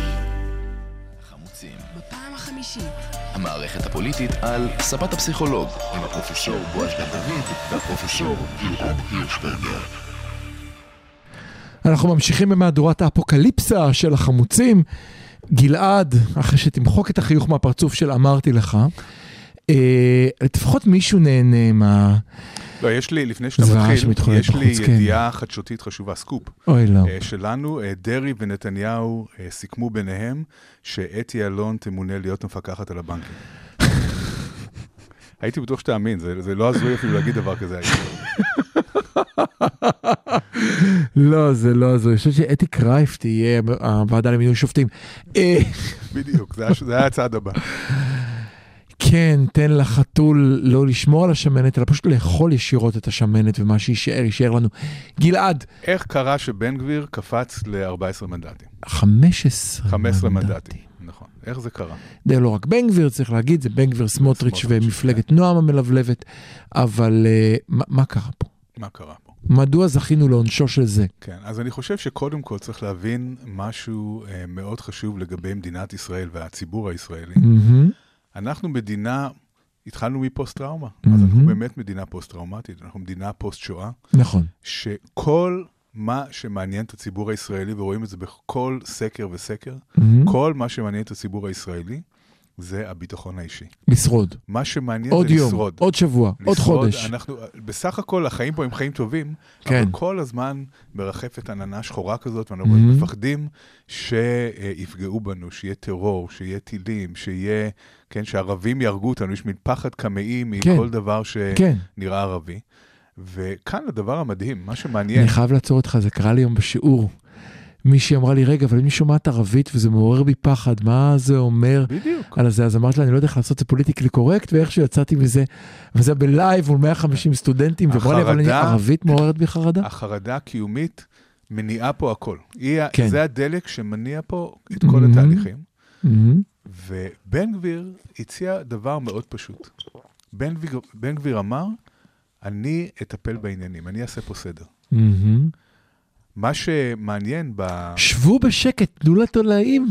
חמוצים. בפעם החמישית. המערכת הפוליטית על ספת הפסיכולוג, עם הפרופסור בועז בן דוד והפרופסור גלעד הירשברגר. אנחנו ממשיכים במהדורת האפוקליפסה של החמוצים. גלעד, אחרי שתמחוק את החיוך מהפרצוף של אמרתי לך, לפחות מישהו נהנה מה... לא, יש לי, לפני שאתה מתחיל, יש לי כן. ידיעה חדשותית חשובה, סקופ. אוי לא. אה, שלנו, אה, דרעי ונתניהו אה, סיכמו ביניהם שאתי אלון תמונה להיות מפקחת על הבנקים. הייתי בטוח שתאמין, זה, זה לא הזוי אפילו להגיד דבר כזה. לא, זה לא הזוי. אני חושב שאתי קרייף תהיה הוועדה למינוי שופטים. אה, בדיוק, זה היה הצעד הבא. כן, תן לחתול לא לשמור על השמנת, אלא פשוט לאכול ישירות את השמנת, ומה שיישאר, יישאר לנו. גלעד, איך קרה שבן גביר קפץ ל-14 מנדטים? 15 15 מנדטים. נכון. איך זה קרה? זה לא רק בן גביר, צריך להגיד, זה בן גביר, סמוטריץ' סמוטריץ', ומפלגת נועם המלבלבת, אבל אה, מה מה קרה פה? מה קרה פה? מדוע זכינו לעונשו של זה? כן, אז אני חושב שקודם כל צריך להבין משהו אה, מאוד חשוב לגבי מדינת ישראל והציבור הישראלי. מהמם. אנחנו מדינה, התחלנו מפוסט-טראומה, מהמם. אז אנחנו באמת מדינה פוסט-טראומטית, אנחנו מדינה פוסט-שואה, נכון. שכל מה שמעניין את הציבור הישראלי, ורואים את זה בכל סקר וסקר, מהמם. כל מה שמעניין את הציבור הישראלי, זה הביטחון האישי. לשרוד. מה שמעניין עוד זה יום, לשרוד. עוד שבוע, עוד לשרוד, חודש. אנחנו, בסך הכל החיים פה הם חיים טובים, כן. אבל כל הזמן מרחפת עננה שחורה כזאת, ואנחנו מהמם. מפחדים שיפגעו בנו, שיהיה טרור, שיהיה טילים, שיהיה, כן, שערבים יהרגו אותנו, יש מין פחד קמאי כן. מכל דבר כן. שנראה ערבי. וכאן הדבר המדהים, מה שמעניין, אני חייב לעצור אותך, זה קרה לי היום בשיעור. מישהי אמרה לי, רגע, אבל אני שומעת ערבית וזה מעורר בי פחד, מה זה אומר בדיוק. על זה? אז אמרתי לה, אני לא יודע איך לעשות את זה פוליטיקלי קורקט, ואיכשהו יצאתי מזה, וזה בלייב מול 150 סטודנטים, ואמרה לי, אבל אני ערבית מעוררת בי חרדה. החרדה הקיומית מניעה פה הכל. היא, כן. זה הדלק שמניע פה את כל מהמם. התהליכים. מהמם. ובן גביר הציע דבר מאוד פשוט. בן גביר, בן גביר אמר, אני אטפל בעניינים, אני אעשה פה סדר. מהמם. מה שמעניין ב... שבו בשקט, תנו לתולעים.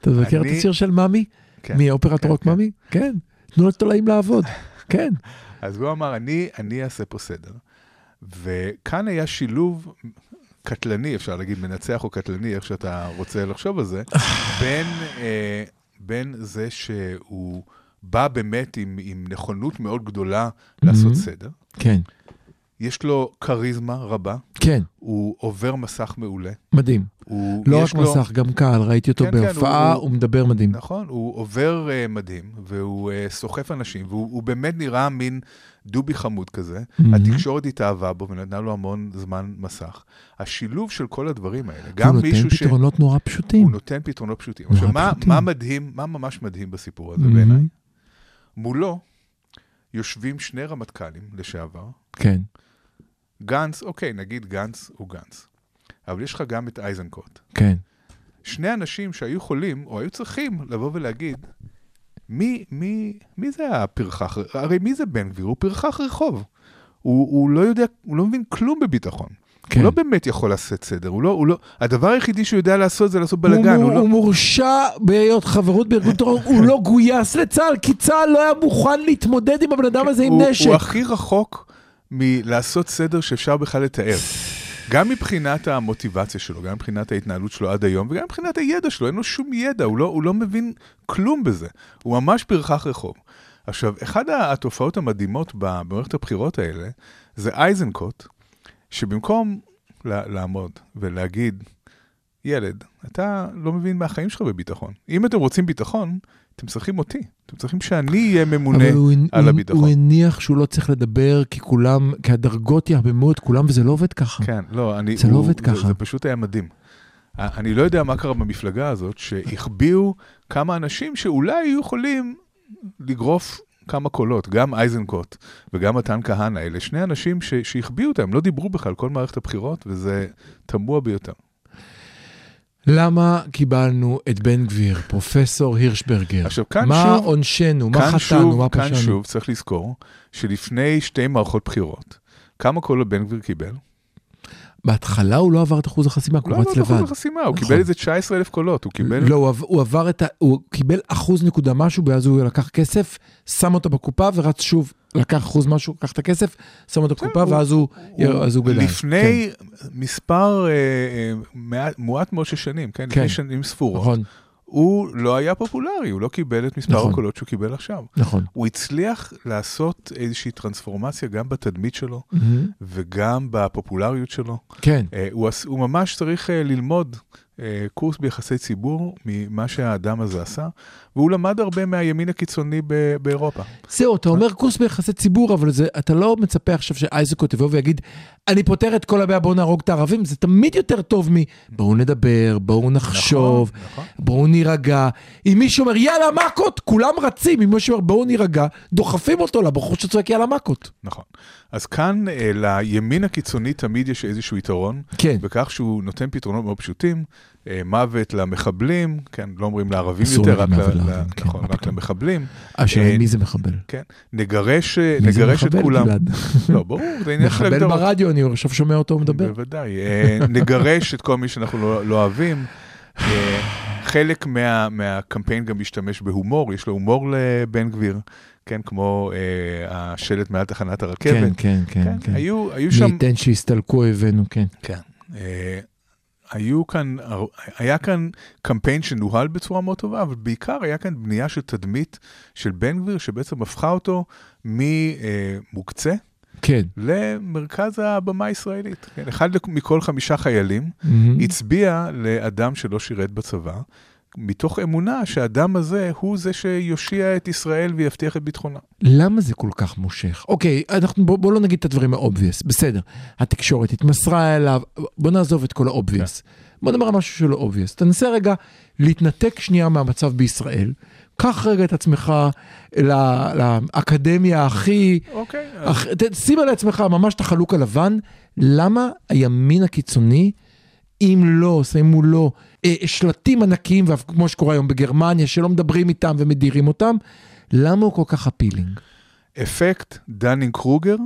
אתה מכיר את השיר של מאמי? כן, מאופרת כן, רוק כן. מאמי? כן. תנו לתולעים לעבוד. כן. אז הוא אמר, אני, אני אעשה פה סדר. וכאן היה שילוב קטלני, אפשר להגיד מנצח או קטלני, איך שאתה רוצה לחשוב על זה, בין, אה, בין זה שהוא בא באמת עם, עם נכונות מאוד גדולה לעשות Mhm. סדר. כן. יש לו כריזמה רבה, כן. הוא עובר מסך מעולה. מדהים. הוא, לא רק לו, מסך, גם קהל, ראיתי אותו כן, כן, בהופעה, הוא- הוא מדבר מדהים. נכון, הוא עובר uh, מדהים, והוא uh, סוחף אנשים, והוא הוא באמת נראה מין דובי חמוד כזה. מהמם. התקשורת התאהבה בו ונתנה לו המון זמן מסך. השילוב של כל הדברים האלה, הוא גם נותן מישהו ש... פתרונות נורא פשוטים. הוא נותן פתרונות פשוטים. עכשיו, מה. מה מדהים, מה ממש מדהים בסיפור הזה מהמם. בעיניי? מולו יושבים שני רמטכ"לים לשעבר. כן. גנץ, אוקיי, נגיד גנץ הוא גנץ. אבל יש לך גם את איזנקוט. כן. שני אנשים שהיו יכולים, או היו צריכים, לבוא ולהגיד, מי, מי, מי זה הפרחח? הרי מי זה בן גביר? הוא פרחח רחוב. הוא, הוא לא יודע, הוא לא מבין כלום בביטחון. כן. הוא לא באמת יכול לעשות סדר, הוא לא, הוא לא, הדבר היחידי שהוא יודע לעשות זה לעשות בלאגן, הוא, הוא, לא... הוא מורשע בהיות חברות בארגון טרור, הוא לא גויס לצה"ל, כי צה"ל לא היה מוכן להתמודד עם הבן אדם הזה עם הוא, נשק. הוא הכי רחוק מלעשות סדר שאפשר בכלל לתאר. גם מבחינת המוטיבציה שלו, גם מבחינת ההתנהלות שלו עד היום, וגם מבחינת הידע שלו, אין לו שום ידע, הוא לא, הוא לא מבין כלום בזה. הוא ממש פרחח רחוב. עכשיו, אחת התופעות המדהימות במערכת הבחירות האלה, זה איזנקוט, שבמקום לעמוד ולהגיד, ילד, אתה לא מבין מהחיים שלך בביטחון. אם אתם רוצים ביטחון, אתם צריכים אותי. אתם צריכים שאני אהיה ממונה אבל הוא, על הוא, הביטחון. הוא הניח שהוא לא צריך לדבר, כי כולם, כי הדרגות יהממו את כולם, וזה לא עובד ככה. כן, לא, אני... זה לא הוא- עובד ככה. זה, זה פשוט היה מדהים. אני לא יודע מה קרה במפלגה הזאת, שהחביאו כמה אנשים שאולי היו יכולים לגרוף כמה קולות, גם איזנקוט וגם מתן כהנא, אלה שני אנשים שהחביאו אותם, לא דיברו בכלל כל מערכת הבחירות, וזה תמוה ביותר. למה קיבלנו את בן גביר, פרופסור הירשברגר? עכשיו, כאן מה שוב- עונשנו? מה חטאנו? שוב, מה כאן פשענו? שוב צריך לזכור שלפני שתי מערכות בחירות, כמה קולות בן גביר קיבל? בהתחלה הוא לא עבר את אחוז החסימה, הוא הוא לא רץ עבר את אחוז לבד. החסימה, הוא נכון. קיבל איזה 19 אלף קולות, הוא קיבל... לא, הוא עבר את ה... הוא קיבל אחוז נקודה משהו, ואז הוא לקח כסף, שם אותו בקופה ורץ שוב, לקח אחוז משהו, לקח את הכסף, שם אותו בקופה, הוא- ואז הוא הוא גדל. לפני מספר אה, אה, מעט- מועט מאוד של שנים, כן? כן. לפני שנים כן, ספורות, נכון, הוא לא היה פופולרי, הוא לא קיבל את מספר נכון. הקולות שהוא קיבל עכשיו. נכון. הוא הצליח לעשות איזושהי טרנספורמציה גם בתדמית שלו מהמם. וגם בפופולריות שלו. כן, אה, הוא, הוא ממש צריך אה, ללמוד קורס ביחסי ציבור ממה שהאדם הזה עשה, והוא למד הרבה מהימין הקיצוני ב- באירופה. זהו, אתה אומר קורס ביחסי ציבור, אבל זה, אתה לא מצפה עכשיו שאייזקוט יבוא ויגיד, אני פותר את כל הבעיה, בואו נהרוג את הערבים, זה תמיד יותר טוב מ... בואו נדבר, בואו נחשוב, נכון, נכון. בואו נירגע. אם מישהו אומר, יאללה מכות, כולם רצים, אם מישהו אומר, בואו נירגע, דוחפים אותו לבחור שצועק יאללה מכות. נכון. אז כאן אה, לימין הקיצוני תמיד יש איזשהו יתרון, כן, בכך שהוא נותן פתרונות מאוד פשוטים, אה, מוות למחבלים, כן, לא אומרים לערבים יותר, רק, ל- לערבים, ל- כן, נכון, רק. למחבלים, השאלה אה, מי זה מחבל. כן, נגרש, אה, מי זה נגרש את מחבל, כולם. גלעד? לא, ברור, זה עניין של מחבל הגדרות. ברדיו, אני עכשיו שומע אותו מדבר. בוודאי. אה, נגרש את כל מי שאנחנו לא, לא אוהבים. אה, חלק מה, מהקמפיין גם משתמש בהומור, יש לו הומור לבן גביר, כן, כמו אה, השלט מעל תחנת הרכבת. כן, כן, כן, כן, כן. היו, היו מי שם... ייתן שיסתלקו אויבינו, כן. כן. אה, היו כאן, היה כאן קמפיין שנוהל בצורה מאוד טובה, אבל בעיקר היה כאן בנייה של תדמית של בן גביר, שבעצם הפכה אותו ממוקצה כן. למרכז הבמה הישראלית. כן, אחד מכל חמישה חיילים מהמם. הצביע לאדם שלא שירת בצבא, מתוך אמונה שהאדם הזה הוא זה שיושיע את ישראל ויבטיח את ביטחונה. למה זה כל כך מושך? אוקיי, אנחנו, בוא, בוא לא נגיד את הדברים ה obvious, בסדר. התקשורת התמסרה אליו, בוא נעזוב את כל ה obvious. בוא נדבר על משהו שלא obvious. תנסה רגע להתנתק שנייה מהמצב בישראל. קח רגע את עצמך לאקדמיה הכי... אוקיי, ת- שים על עצמך ממש את החלוק הלבן, למה הימין הקיצוני, אם לא, שמו לו אה, שלטים ענקיים, כמו שקורה היום בגרמניה, שלא מדברים איתם ומדירים אותם, למה הוא כל כך appealing? אפקט דנינג קרוגר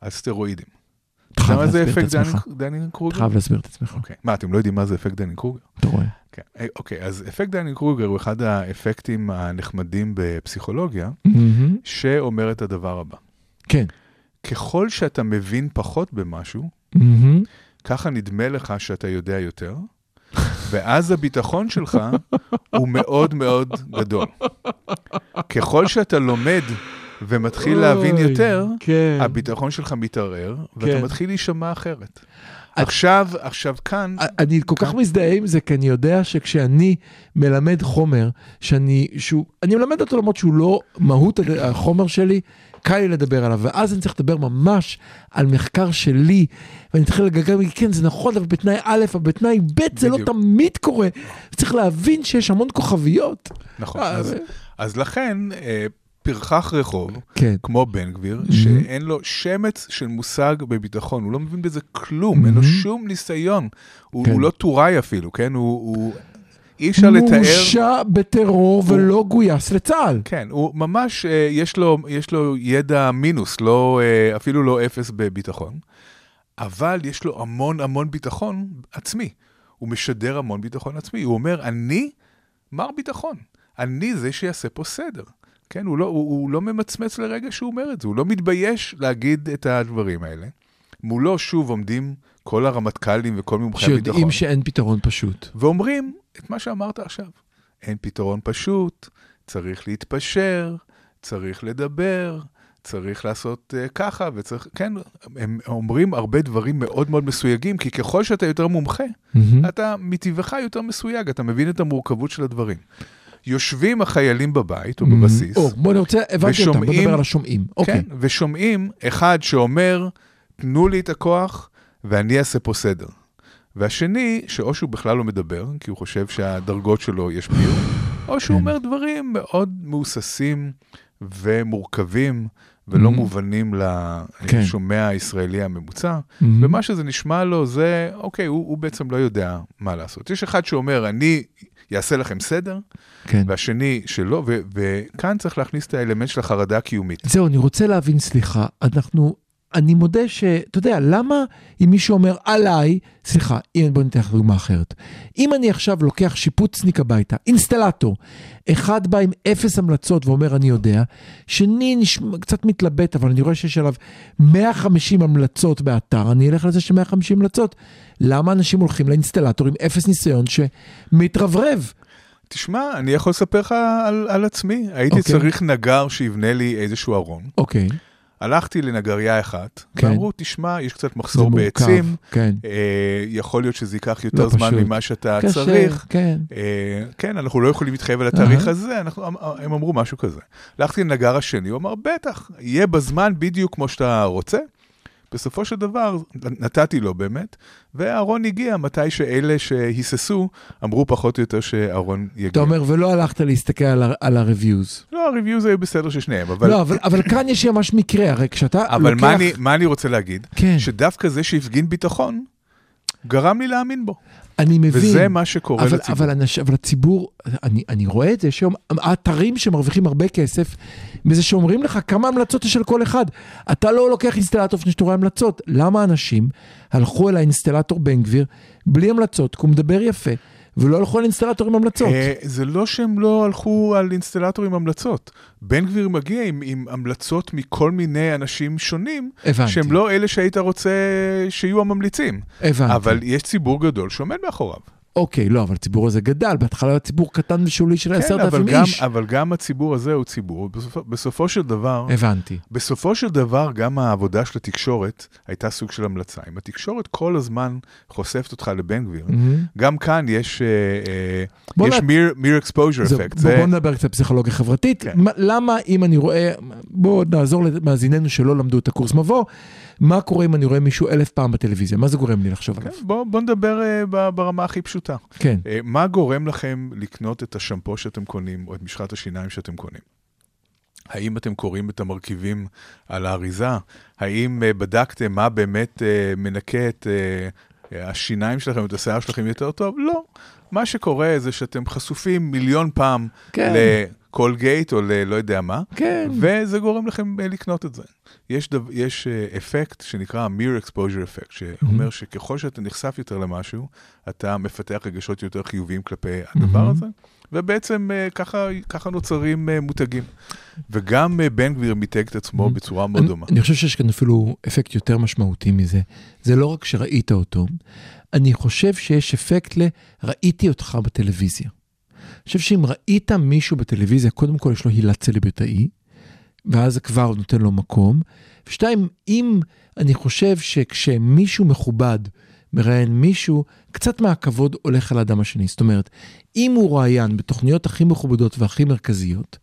על סטרואידים. אתה יודע מה זה אפקט. דנינג- דנינג אתה קרוגר? חייב להסביר את עצמך, אוקיי. מה, אתם לא יודעים מה זה אפקט דנינג קרוגר? אתה רואה. כן. אה, אוקיי, אז אפקט דנינג קרוגר הוא אחד האפקטים הנחמדים בפסיכולוגיה. שאומר את הדבר הבא. כן. ככל שאתה מבין פחות במשהו. ככה נדמה לך שאתה יודע יותר, ואז הביטחון שלך הוא מאוד מאוד גדול. ככל שאתה לומד ומתחיל להבין יותר, כן. הביטחון שלך מתערער, כן. ואתה מתחיל להישמע אחרת. עכשיו, עכשיו כאן, אני כל כך מזדהה עם זה, כי אני יודע שכשאני מלמד חומר, שאני, שהוא, אני מלמד אותו למרות שהוא לא מהות החומר שלי, קל לי לדבר עליו, ואז אני צריך לדבר ממש על מחקר שלי, ואני צריך לגגל, כן, זה נכון, אבל בתנאי א', אבל בתנאי ב', זה לא. תמיד קורה. צריך להבין שיש המון כוכביות. נכון, אה, אז, לכן, אה, פרחח רחוב, כן. כמו בן גביר, Mhm. שאין לו שמץ של מושג בביטחון, הוא לא מבין בזה כלום, אין לו. שום ניסיון, הוא, כן. הוא לא טוראי אפילו, כן? הוא... הוא... אי אפשר לתאר... מורשע בטרור הוא- ולא גויס לצה"ל. כן, הוא ממש, אה, יש לו, יש לו ידע מינוס, לא, אה, אפילו לא אפס בביטחון, אבל יש לו המון המון ביטחון עצמי. הוא משדר המון ביטחון עצמי. הוא אומר, אני מר ביטחון, אני זה שיעשה פה סדר. כן, הוא לא, הוא, הוא לא ממצמץ לרגע שהוא אומר את זה, הוא לא מתבייש להגיד את הדברים האלה. מולו שוב עומדים כל הרמטכ"לים וכל מומחי הביטחון. שיודעים שאין פתרון פשוט. ואומרים את מה שאמרת עכשיו. אין פתרון פשוט, צריך להתפשר, צריך לדבר, צריך לעשות uh, ככה, וצריך, כן, הם אומרים הרבה דברים מאוד מאוד מסויגים, כי ככל שאתה יותר מומחה, מהמם. אתה מטבעך יותר מסויג, אתה מבין את המורכבות של הדברים. יושבים החיילים בבית או בבסיס, או, בוא, אני רוצה, הבנתי אותם, בוא נדבר על השומעים. אוקיי. כן, ושומעים אחד שאומר, תנו לי את הכוח ואני אעשה פה סדר. והשני, שאו שהוא בכלל לא מדבר, כי הוא חושב שהדרגות שלו ישפיעו, או שהוא כן. אומר דברים מאוד מהוססים ומורכבים ולא Mhm. מובנים כן. לשומע הישראלי הממוצע, מהמם. ומה שזה נשמע לו זה, אוקיי, הוא, הוא בעצם לא יודע מה לעשות. יש אחד שאומר, אני אעשה לכם סדר, כן. והשני שלא, ו- וכאן צריך להכניס את האלמנט של החרדה הקיומית. זהו, אני רוצה להבין, סליחה, אנחנו, אני מודה ש, אתה יודע, למה אם מישהו אומר עליי, סליחה, אם- בוא ניתן לך דוגמה אחרת. אם אני עכשיו לוקח שיפוצניק הביתה, אינסטלטור, אחד בא עם אפס המלצות ואומר אני יודע, שני נשמע, קצת מתלבט, אבל אני רואה שיש עליו 150 המלצות באתר, אני אלך לזה ש 150 המלצות. למה אנשים הולכים לאינסטלטור עם אפס ניסיון שמתרברב? תשמע, אני יכול לספר לך על, על עצמי. הייתי אוקיי. צריך נגר שיבנה לי איזשהו ארון. אוקיי, הלכתי לנגריה אחת, כן. ואמרו, תשמע, יש קצת מחסור. בעצים, כן. אה, יכול להיות שזה ייקח יותר לא זמן פשוט. ממה שאתה קשה, צריך. כן. אה, כן, אנחנו לא יכולים להתחייב על התאריך. הזה, אנחנו, הם אמרו משהו כזה. הלכתי לנגר השני, הוא אמר, בטח, יהיה בזמן בדיוק כמו שאתה רוצה. בסופו של דבר, נתתי לו באמת, והארון הגיע מתי שאלה שהיססו, אמרו פחות או יותר שהארון יגיע. אתה אומר, ולא הלכת להסתכל על, ה-reviews. לא, הריוויוז היו בסדר של שניהם, אבל... לא, אבל, אבל כאן יש ממש מקרה, הרי כשאתה אבל לוקח... מה, אני, מה אני רוצה להגיד? כן, שדווקא זה שהפגין ביטחון, גרם לי להאמין בו. אני מבין. וזה מה שקורה אבל, לציבור. אבל, אנש, אבל הציבור, אני, אני רואה את זה, שהיום האתרים שמרוויחים הרבה כסף, מזה שאומרים לך כמה המלצות יש על כל אחד. אתה לא לוקח אינסטלטור לפני שאתה רואה המלצות. למה אנשים הלכו אל האינסטלטור בן גביר בלי המלצות, כי הוא מדבר יפה, ולא הלכו על אינסטלטור עם המלצות? אה, זה לא שהם לא הלכו על אינסטלטור עם המלצות. בן גביר מגיע עם, עם המלצות מכל מיני אנשים שונים, הבנתי. שהם לא אלה שהיית רוצה שיהיו הממליצים. הבנתי. אבל יש ציבור גדול שעומד מאחוריו. אוקיי, לא, אבל הציבור הזה גדל, בהתחלה היה ציבור קטן ושולי של כן, עשרת אבל אלפים איש. אבל גם הציבור הזה הוא ציבור. בסופו, בסופו של דבר, הבנתי. בסופו של דבר, גם העבודה של התקשורת הייתה סוג של המלצה. אם התקשורת כל הזמן חושפת אותך לבן גביר, מהמם. גם כאן יש, בוא יש mere, mere exposure זהו, effect. בוא, נדבר קצת פסיכולוגיה חברתית. כן. מה- למה אם אני רואה, בואו נעזור למאזיננו שלא למדו את הקורס מבוא, מה קורה אם אני רואה מישהו אלף פעם בטלוויזיה? מה זה גורם לי לחשוב עליו? כן, בוא, בוא נדבר ב- ברמה הכי פשוטה. כן. אה, מה גורם לכם לקנות את השמפו שאתם קונים, או את משחת השיניים שאתם קונים? האם אתם קוראים את המרכיבים על האריזה? האם אה, בדקתם מה באמת אה, מנקה את אה, השיניים שלכם, את השיער שלכם יותר טוב? לא. מה שקורה זה שאתם חשופים מיליון פעם כן. לקולגייט או ללא יודע מה, כן. וזה גורם לכם אה, לקנות את זה. יש, דו, יש אה, אפקט שנקרא mere exposure effect, שאומר שככל שאתה נחשף יותר למשהו, אתה מפתח רגשות יותר חיוביים כלפי הדבר הזה, ובעצם אה, ככה, ככה נוצרים מותגים. וגם בן גביר מיתג את עצמו בצורה מאוד אני, דומה. אני חושב שיש כאן אפילו אפקט יותר משמעותי מזה. זה לא רק שראית אותו, אני חושב שיש אפקט ל... ראיתי אותך בטלוויזיה. חושב שאם ראית מישהו בטלוויזיה, קודם כל יש לו הילה צלבטאי, ואז זה כבר נותן לו מקום. ושתיים, אם אני חושב שכשמישהו מכובד מראיין מישהו, קצת מהכבוד הולך על האדם השני. זאת אומרת, אם הוא רואיין בתוכניות הכי מכובדות והכי מרכזיות,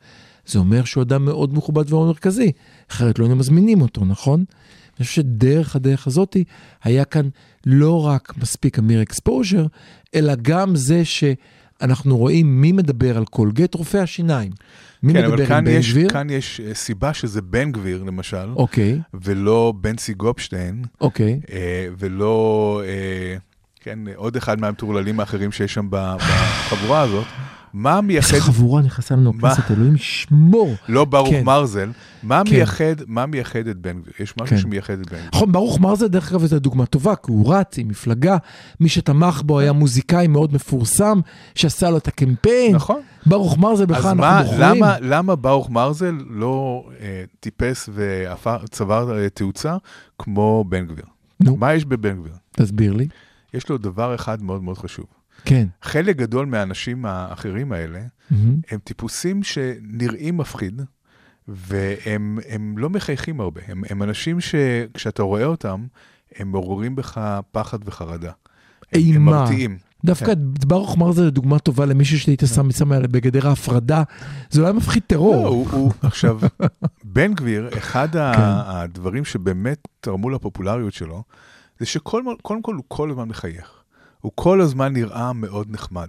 זה אומר שהוא אדם מאוד מכובד ומאוד מרכזי, אחרת לא היינו מזמינים אותו, נכון? אני חושב שדרך הדרך הזאתי היה כאן לא רק מספיק ה mere exposure, אלא גם זה שאנחנו רואים מי מדבר על קולגייט, רופא השיניים. מי כן, מדבר כאן בן יש, גביר? כאן יש אה, סיבה שזה בן גביר, למשל, אוקיי, ולא בנצי גופשטיין, אוקיי. אה, ולא, אה, כן, עוד אחד מהמטורללים האחרים שיש שם בחבורה הזאת. מה מייחד... איזה חבורה נכנסה לנו מה? לכנסת, אלוהים ישמור. לא ברוך כן. מרזל, מה כן. מייחד, מה מייחד את בן גביר? יש משהו כן. שמייחד את בן גביר. נכון, ברוך מרזל דרך אגב זו דוגמה טובה, כי הוא רץ עם מפלגה, מי שתמך בו היה מוזיקאי מאוד מפורסם, שעשה לו את הקמפיין. נכון. ברוך מרזל בכלל אנחנו מה, בוחרים. למה, למה ברוך מרזל לא אה, טיפס וצבר אה, תאוצה כמו בן גביר? נו. מה יש בבן גביר? תסביר לי. יש לו דבר אחד מאוד מאוד חשוב. כן. חלק גדול מהאנשים האחרים האלה מהמם. הם טיפוסים שנראים מפחיד, והם הם לא מחייכים הרבה. הם, הם אנשים שכשאתה רואה אותם, הם מעוררים בך פחד וחרדה. הם, הם אימה. מרתיעים. דווקא ברוך מרזל זה דוגמה טובה למישהו שהיית שם שם עליה בגדר ההפרדה, זה לא היה מפחיד לא, טרור. הוא, הוא, עכשיו, בן גביר, אחד כן. הדברים שבאמת תרמו לפופולריות שלו, זה שקודם כל הוא כל הזמן מחייך. הוא כל הזמן נראה מאוד נחמד.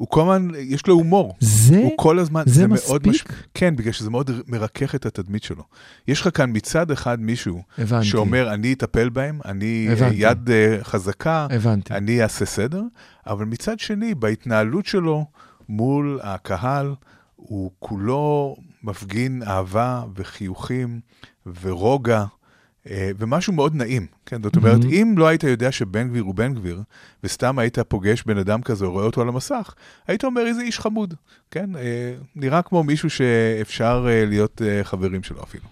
הוא כל הזמן, יש לו הומור. זה, הוא כל הזמן, זה מאוד מספיק? כן, בגלל שזה מאוד מרכך את התדמית שלו. יש לך כאן מצד אחד מישהו הבנתי. שאומר, אני אטפל בהם, אני הבנתי. יד אה, חזקה, הבנתי. אני אעשה סדר, אבל מצד שני, בהתנהלות שלו מול הקהל, הוא כולו מפגין אהבה וחיוכים ורוגע. אה, ומשהו מאוד נעים, כן? זאת אומרת, מהמם. אם לא היית יודע שבן גביר הוא בן גביר, וסתם היית פוגש בן אדם כזה רואה אותו על המסך, היית אומר איזה איש חמוד, כן? אה, נראה כמו מישהו שאפשר אה, להיות חברים שלו אפילו.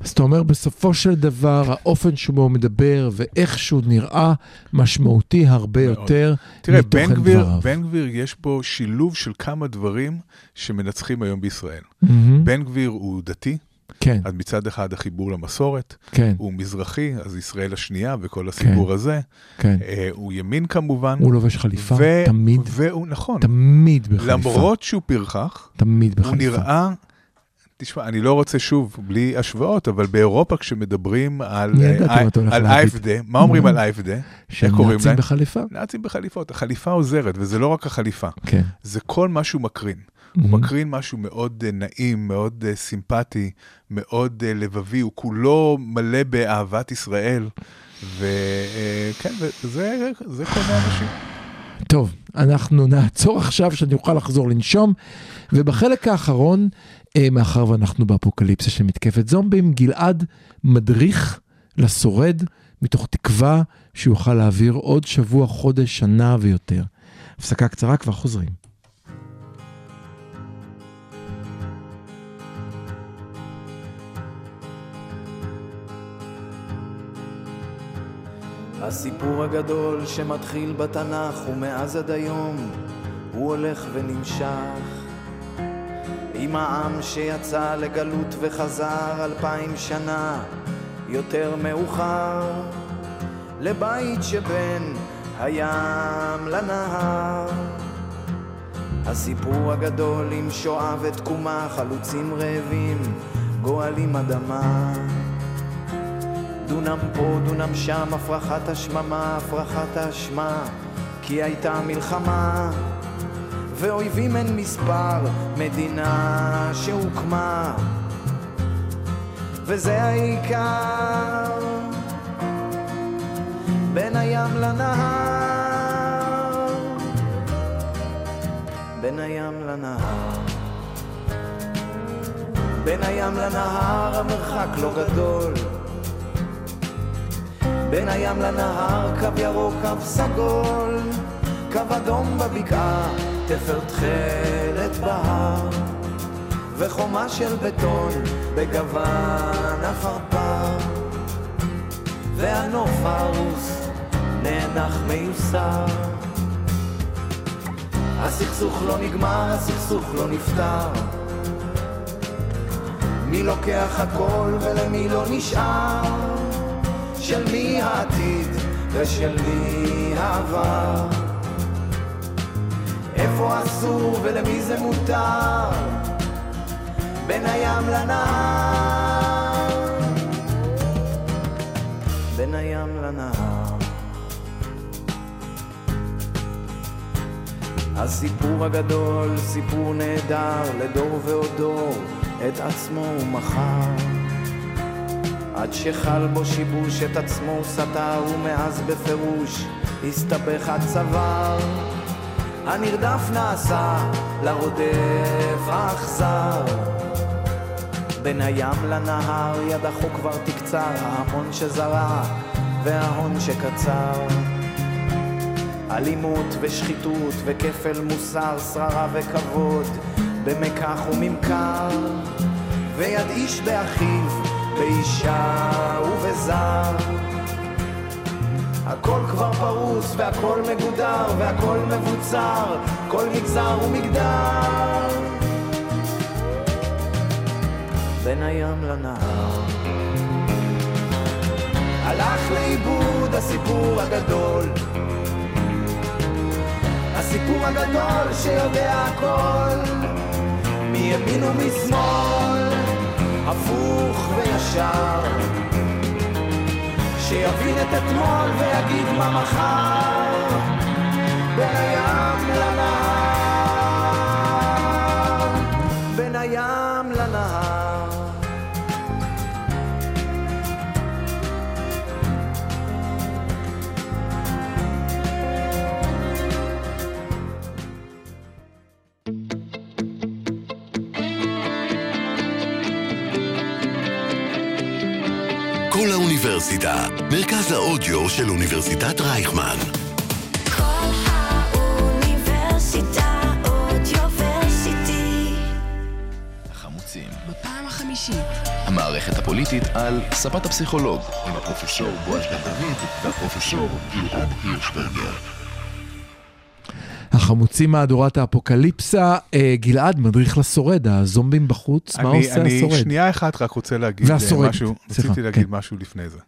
אז אתה אומר, בסופו של דבר, האופן שבו הוא מדבר ואיך שהוא נראה, משמעותי הרבה מאוד. יותר תראה, מתוכן בן גביר, דבריו. בן גביר יש פה שילוב של כמה דברים שמנצחים היום בישראל. מהמם. בן גביר הוא דתי, כן, אז מצד אחד החיבור למסורת, כן, הוא מזרחי, אז ישראל השנייה וכל הסיפור הזה, כן. אה, הוא ימין כמובן. הוא לובש חליפה, ו- תמיד, והוא, נכון, תמיד בחליפה. למרות שהוא פרחח, תמיד הוא בחליפה. נראה, תשמע, אני לא רוצה שוב, בלי השוואות, אבל באירופה כשמדברים על ידעתי אה, מה. אייפדה, אומרים. על אייפדה? שהם נאצים? בחליפה? נאצים בחליפות, החליפה עוזרת, וזה לא רק החליפה, כן. זה כל מה שהוא מקרין. הוא מהמם. מקרין משהו מאוד אה, נעים, מאוד אה, סימפטי, מאוד אה, לבבי, הוא כולו מלא באהבת ישראל, וכן, וזה זה כל מיני אנשים. טוב, אנחנו נעצור עכשיו שאני אוכל לחזור לנשום, ובחלק האחרון, מאחר ואנחנו באפוקליפסה של מתקפת זומבים, גלעד מדריך לשורד מתוך תקווה שהוא יוכל להעביר עוד שבוע, חודש, שנה ויותר. הפסקה קצרה, כבר חוזרים. הסיפור הגדול שמתחיל בתנ"ך ומאז עד היום הוא הולך ונמשך. עם העם שיצא לגלות וחזר אלפיים שנה יותר מאוחר לבית שבין הים לנהר. הסיפור הגדול עם שואה ותקומה חלוצים רעבים גואלים אדמה דונם פה, דונם שם, הפרחת השממה, הפרחת האשמה, כי הייתה מלחמה, ואויבים אין מספר, מדינה שהוקמה, וזה העיקר, בין הים לנהר, בין הים לנהר. בין הים לנהר המרחק לא גדול בין הים לנהר קו ירוק, קו סגול, קו אדום בבקעה, תפר תכלת בהר, וחומה של בטון בגוון עפרפר, והנוף הרוס נאנח מיוסר. הסכסוך לא נגמר, הסכסוך לא נפתר. מי לוקח הכל ולמי לא נשאר? של מי העתיד ושל מי העבר. איפה אסור ולמי זה מותר? בין הים לנהר. בין הים לנהר. הסיפור הגדול, סיפור נהדר, לדור ועוד דור, את עצמו הוא מכר. עד שחל בו שיבוש את עצמו סתר ומאז בפירוש הסתבך עד צוואר הנרדף נעשה לרודף האכזר. בין הים לנהר יד החוק כבר תקצר ההמון שזרע וההון שקצר. אלימות ושחיתות וכפל מוסר שררה וכבוד במקח וממכר. ויד איש באחיו באישה ובזר. הכל כבר פרוס והכל מגודר והכל מבוצר, כל מגזר ומגדר. בין הים לנהר. הלך לאיבוד הסיפור הגדול. הסיפור הגדול שיודע הכל, מימין ומשמאל. הפוך וישר. שיבין את אתמול ויגיד מה מחר. בין מרכז האודיו של אוניברסיטת רייכמן. כל האוניברסיטה אודיוורסיטי. החמוצים. בפעם החמישית. המערכת הפוליטית על ספת הפסיכולוג, עם הפרופסור בועז בן דוד והפרופסור גלעד הירשברגר. החמוצים מהדורת האפוקליפסה, אה, גלעד, מדריך לשורד, הזומבים בחוץ, מה אני, עושה אני השורד? שנייה אחת רק רוצה להגיד אה, והשורד, משהו, סליחה, רציתי להגיד כן. משהו לפני זה.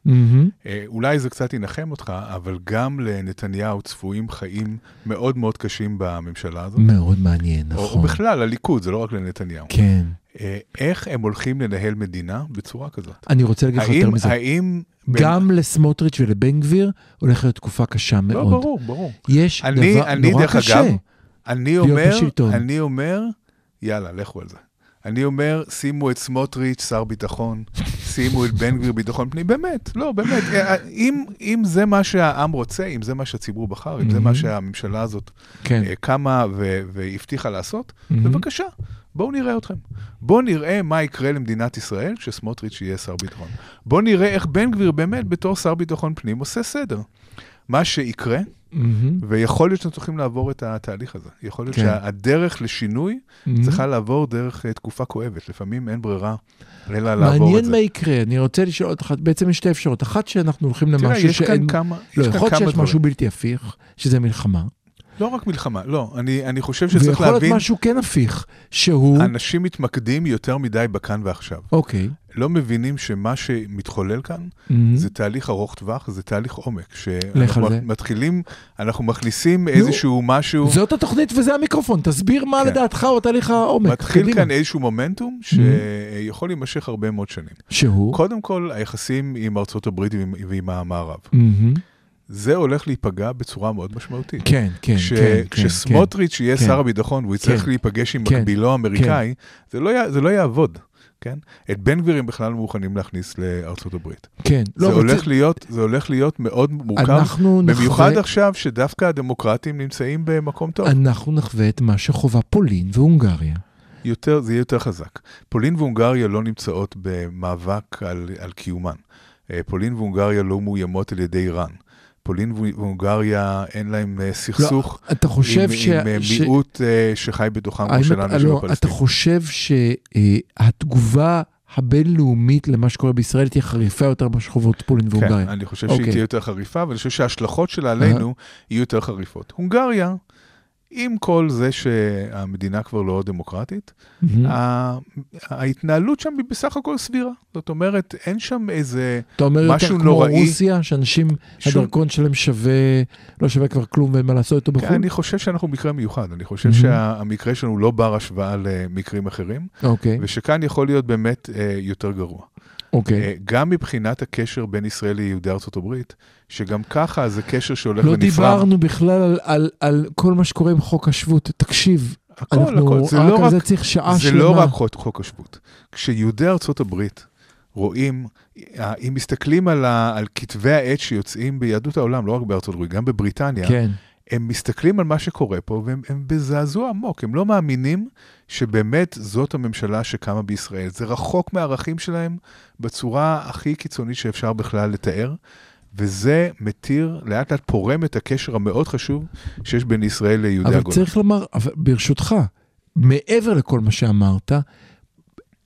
אה, אולי זה קצת ינחם אותך, אבל גם לנתניהו צפויים חיים מאוד מאוד קשים בממשלה הזאת. מאוד מעניין, או, או נכון. בכלל, הליכוד, זה לא רק לנתניהו. כן. אה, איך הם הולכים לנהל מדינה בצורה כזאת? אני רוצה להגיד לך יותר מזה. האם... גם לסמוטריץ' ולבן גביר הולכת להיות תקופה קשה לא, מאוד. ברור, ברור. יש אני, דבר אני נורא דרך קשה. אגב, אני להיות אומר, בשלטון. אני אומר, יאללה, לכו על זה. אני אומר, שימו את סמוטריץ', שר ביטחון, שימו את בן גביר, ביטחון פנים, באמת, לא, באמת. אה, אם, אם זה מה שהעם רוצה, אם זה מה שהציבור בחר, אם זה מה מהמם. שהממשלה הזאת כן. אה, קמה והבטיחה לעשות, מהמם. בבקשה, בואו נראה אתכם. בואו נראה מה יקרה למדינת ישראל כשסמוטריץ' יהיה שר ביטחון. בואו נראה איך בן גביר באמת בתור שר ביטחון פנים עושה סדר. מה שיקרה, מהמם, ויכול להיות שאתם צריכים לעבור את התהליך הזה. יכול להיות כן. שהדרך לשינוי מהמם. צריכה לעבור דרך אה, תקופה כואבת. לפעמים אין ברירה אלא לעבור את מעניין זה. מה יקרה, אני רוצה לשאול אותך, בעצם יש שתי אפשרויות. אחת שאנחנו הולכים תראה, למשהו יש שאין... כאן כמה, לא, יש יכול להיות שיש דברים. משהו בלתי הפיך, שזה מלחמה. לא רק מלחמה, לא. אני, אני חושב שצריך ויכול להיות להבין, משהו כן הפיך, שהוא... אנשים מתמקדים יותר מדי בכאן ועכשיו. אוקיי. לא מבינים שמה שמתחולל כאן מהמם. זה תהליך ארוך טווח, זה תהליך עומק. לך שאנחנו על זה. מתחילים, אנחנו מכניסים איזשהו משהו, זאת התוכנית וזה המיקרופון, תסביר מה כן. לדעתך הוא תהליך העומק. מתחיל קדימה. כאן איזשהו מומנטום שיכול להימשך הרבה מאוד שנים. שהוא? קודם כל, היחסים עם ארצות הברית ועם, ועם המערב. מהמם. זה הולך להיפגע בצורה מאוד משמעותית. כן, כן, כש- כן, כן. כשסמוטריץ' יהיה כן. שר הביטחון והוא יצטרך כן. להיפגש עם כן. מקבילו האמריקאי, זה לא זה לא יעבוד, כן? את בן גביר הם בכלל לא מוכנים להכניס לארצות הברית. כן. זה אבל הולך להיות, זה הולך להיות מאוד מורכב, אנחנו במיוחד נחווה- עכשיו שדווקא הדמוקרטים נמצאים במקום טוב. אנחנו נחווה את מה שחובה פולין והונגריה. יותר, זה יהיה יותר חזק. פולין והונגריה לא נמצאות במאבק על, על קיומן. אה, פולין והונגריה לא מאוימות על ידי איראן. פולין והונגריה אין להם אה, סכסוך לא, אתה חושב עם, ש... עם אה, ש- מיעוט אה, שחי בתוכם כמו שלנו של לא, אתה הפלסטינים. חושב שהתגובה הבינלאומית למה שקורה בישראל תהיה חריפה יותר ממה שחוות פולין כן, והונגריה? אני חושב שהיא אוקיי. תהיה יותר חריפה, ואני חושב שההשלכות שלה עלינו יהיו יותר חריפות. הונגריה, עם כל זה שהמדינה כבר לא דמוקרטית. ה- ההתנהלות שם היא בסך הכל סבירה. זאת אומרת, אין שם איזה... אתה אומר יותר משהו כמו נוראי. רוסיה, שאנשים, שום- הדרכון שלהם שווה, לא שווה כבר כלום ואין מה לעשות איתו כן, בחו"ל? אני חושב שאנחנו מקרה מיוחד. אני חושב מהמם. שהמקרה שלנו לא בר השוואה למקרים אחרים, אוקיי, ושכאן יכול להיות באמת אה, יותר גרוע. אוקיי. אה, גם מבחינת הקשר בין ישראל ליהודי ארצות הברית, שגם ככה זה קשר שהולך לא ונפרם. דיברנו בכלל על- על- על כל מה שקורה עם חוק השבות. תקשיב, הכל, אנחנו הכל. זה רק לא רק- זה צריך שעה זה שלמה. לא רק חוק, חוק השבות. כשיהודי ארצות הברית רואים, אה, אם מסתכלים על, ה, על כתבי העת שיוצאים ביהדות העולם, לא רק בארצות הברית, גם בבריטניה, כן, הם מסתכלים על מה שקורה פה והם הם בזעזוע עמוק. הם לא מאמינים שבאמת זאת הממשלה שקמה בישראל. זה רחוק מהערכים שלהם בצורה הכי קיצונית שאפשר בכלל לתאר. וזה מתיר, לאט לאט פורם את הקשר המאוד חשוב שיש בין ישראל ליהודי אבל הגולה. צריך לומר, אבל ברשותך, מעבר לכל מה שאמרת,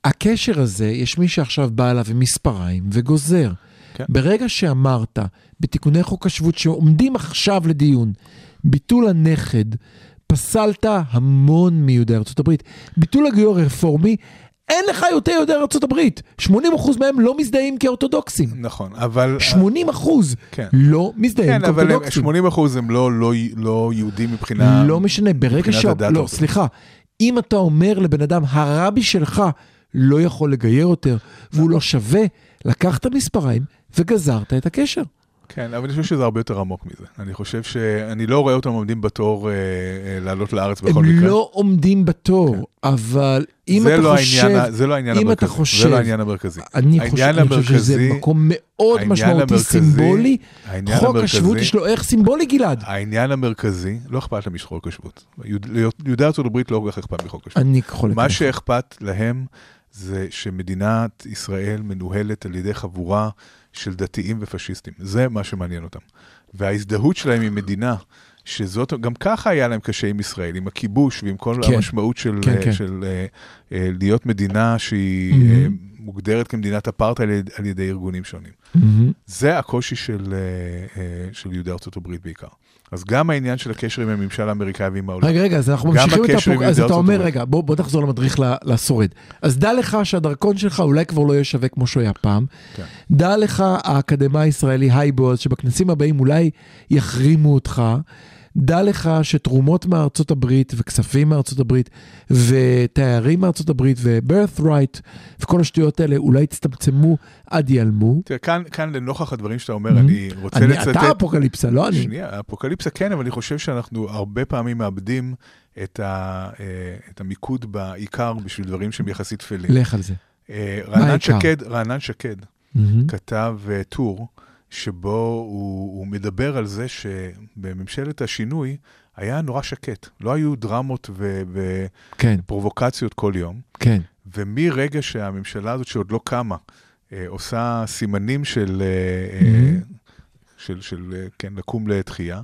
הקשר הזה, יש מי שעכשיו בא אליו עם מספריים וגוזר. כן. ברגע שאמרת, בתיקוני חוק השבות שעומדים עכשיו לדיון, ביטול הנכד, פסלת המון מיהודי ארצות הברית. ביטול הגיור הרפורמי, אין לך יותר יהודי ארצות הברית. 80% מהם לא מזדהים כאורתודוקסים. נכון, אבל... 80% כן. לא מזדהים כן, אבל הם, כאורתודוקסים. 80 אחוז הם לא, לא, לא יהודים מבחינה... לא משנה, ברגע ש... לא. סליחה. אם אתה אומר לבן אדם, הרבי שלך לא יכול לגייר יותר, והוא לא שווה, לקחת מספריים וגזרת את הקשר. כן, אבל אני חושב שזה הרבה יותר עמוק מזה. אני חושב שאני לא רואה אותם עומדים בתור אה, אה, לעלות לארץ בכל הם מקרה. לא עומדים בתור, אבל אם אתה לא חושב... העניין, זה לא העניין אם המרכזי. אתה חושב- זה לא העניין המרכזי. אני חושב, העניין אני חושב שזה המרכזי- מקום מאוד משמעותי, המרכזי- סימבולי. חוק המרכזי- השבות יש לו ערך סימבולי, גלעד. העניין המרכזי, לא אכפת להם מחוק השבות. יהוד- ליהודי ארצות הברית לא כל כך אכפת מחוק השבות. אני חולק מה עליך. שאכפת להם זה שמדינת ישראל מנוהלת על ידי חבורה של דתיים ופשיסטים. זה מה שמעניין אותם. וההזדהות שלהם עם מדינה, שזאת, גם ככה היה להם קשה עם ישראל, עם הכיבוש ועם כל כן. המשמעות של, כן, כן. של אה, אה, להיות מדינה שהיא Mhm. אה, מוגדרת כמדינת אפרטהייד על, על ידי ארגונים שונים. מהמם. זה הקושי של, אה, אה, של יהודי ארצות הברית בעיקר. אז גם העניין של הקשר עם הממשל האמריקאי ועם העולם. רגע, רגע, אז אנחנו ממשיכים את הפרוק... אז אתה אומר. רגע, בוא, בוא נחזור למדריך לשורד. אז דע לך שהדרכון שלך אולי כבר לא יהיה שווה כמו שהוא היה פעם. כן. דע לך האקדמאי הישראלי היי בועז, שבכנסים הבאים אולי יחרימו אותך. דע לך שתרומות מארצות הברית וכספים מארצות הברית ותיירים מארצות הברית right וכל השטויות האלה אולי יצטמצמו עד ייעלמו. תראה, כאן, כאן לנוכח הדברים שאתה אומר, Mhm. אני רוצה אני, לצטט... אתה אפוקליפסה, לא אני. שנייה, אפוקליפסה כן, אבל אני חושב שאנחנו הרבה פעמים מאבדים את, ה, אה, את המיקוד בעיקר בשביל דברים שהם יחסית טפלים. לך על זה. אה, רענן? שקד, רענן שקד מהמם. כתב אה, טור שבו הוא, הוא מדבר על זה שבממשלת השינוי היה נורא שקט. לא היו דרמות כן, ופרובוקציות כל יום. כן. ומרגע שהממשלה הזאת שעוד לא קמה, אה, עושה סימנים של, אה. אה, של, של אה, כן, לקום לתחייה,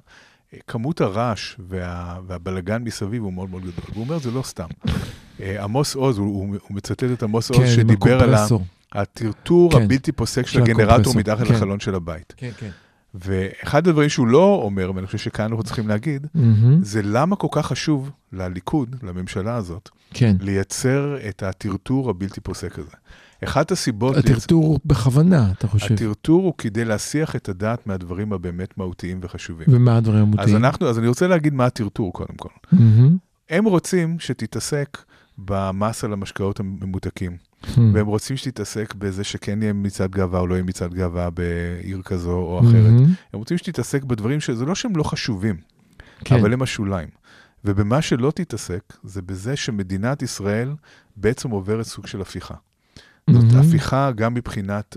אה, כמות הרעש וה, והבלגן מסביב הוא מאוד מאוד גדול. והוא אומר, זה לא סתם. עמוס עוז, הוא, הוא, הוא מצטט את עמוס עוז, כן, עם שדיבר על ה- הקומפרסור. הטרטור כן. הבלתי פוסק של של הגנרטור מתחת כן. לחלון של הבית. כן, כן. ואחד הדברים שהוא לא אומר, ואני חושב שכאן אנחנו צריכים להגיד, מהמם. זה למה כל כך חשוב לליכוד, לממשלה הזאת, כן. לייצר את הטרטור הבלתי פוסק הזה. אחת הסיבות... הטרטור בכוונה, אתה חושב. הטרטור הוא כדי להסיח את הדעת מהדברים הבאמת מהותיים וחשובים. ומה הדברים אז המוטעים? אנחנו, אז אני רוצה להגיד מה הטרטור קודם כל. מהמם. הם רוצים שתתעסק במס על המשקאות הממותקים, Hmm. והם רוצים שתתעסק בזה שכן יהיה מצעד גאווה או לא יהיה מצעד גאווה בעיר כזו או אחרת. מהמם. הם רוצים שתתעסק בדברים שזה לא שהם לא חשובים, כן. אבל הם השוליים. ובמה שלא תתעסק, זה בזה שמדינת ישראל בעצם עוברת סוג של הפיכה. זאת מהמם. הפיכה גם מבחינת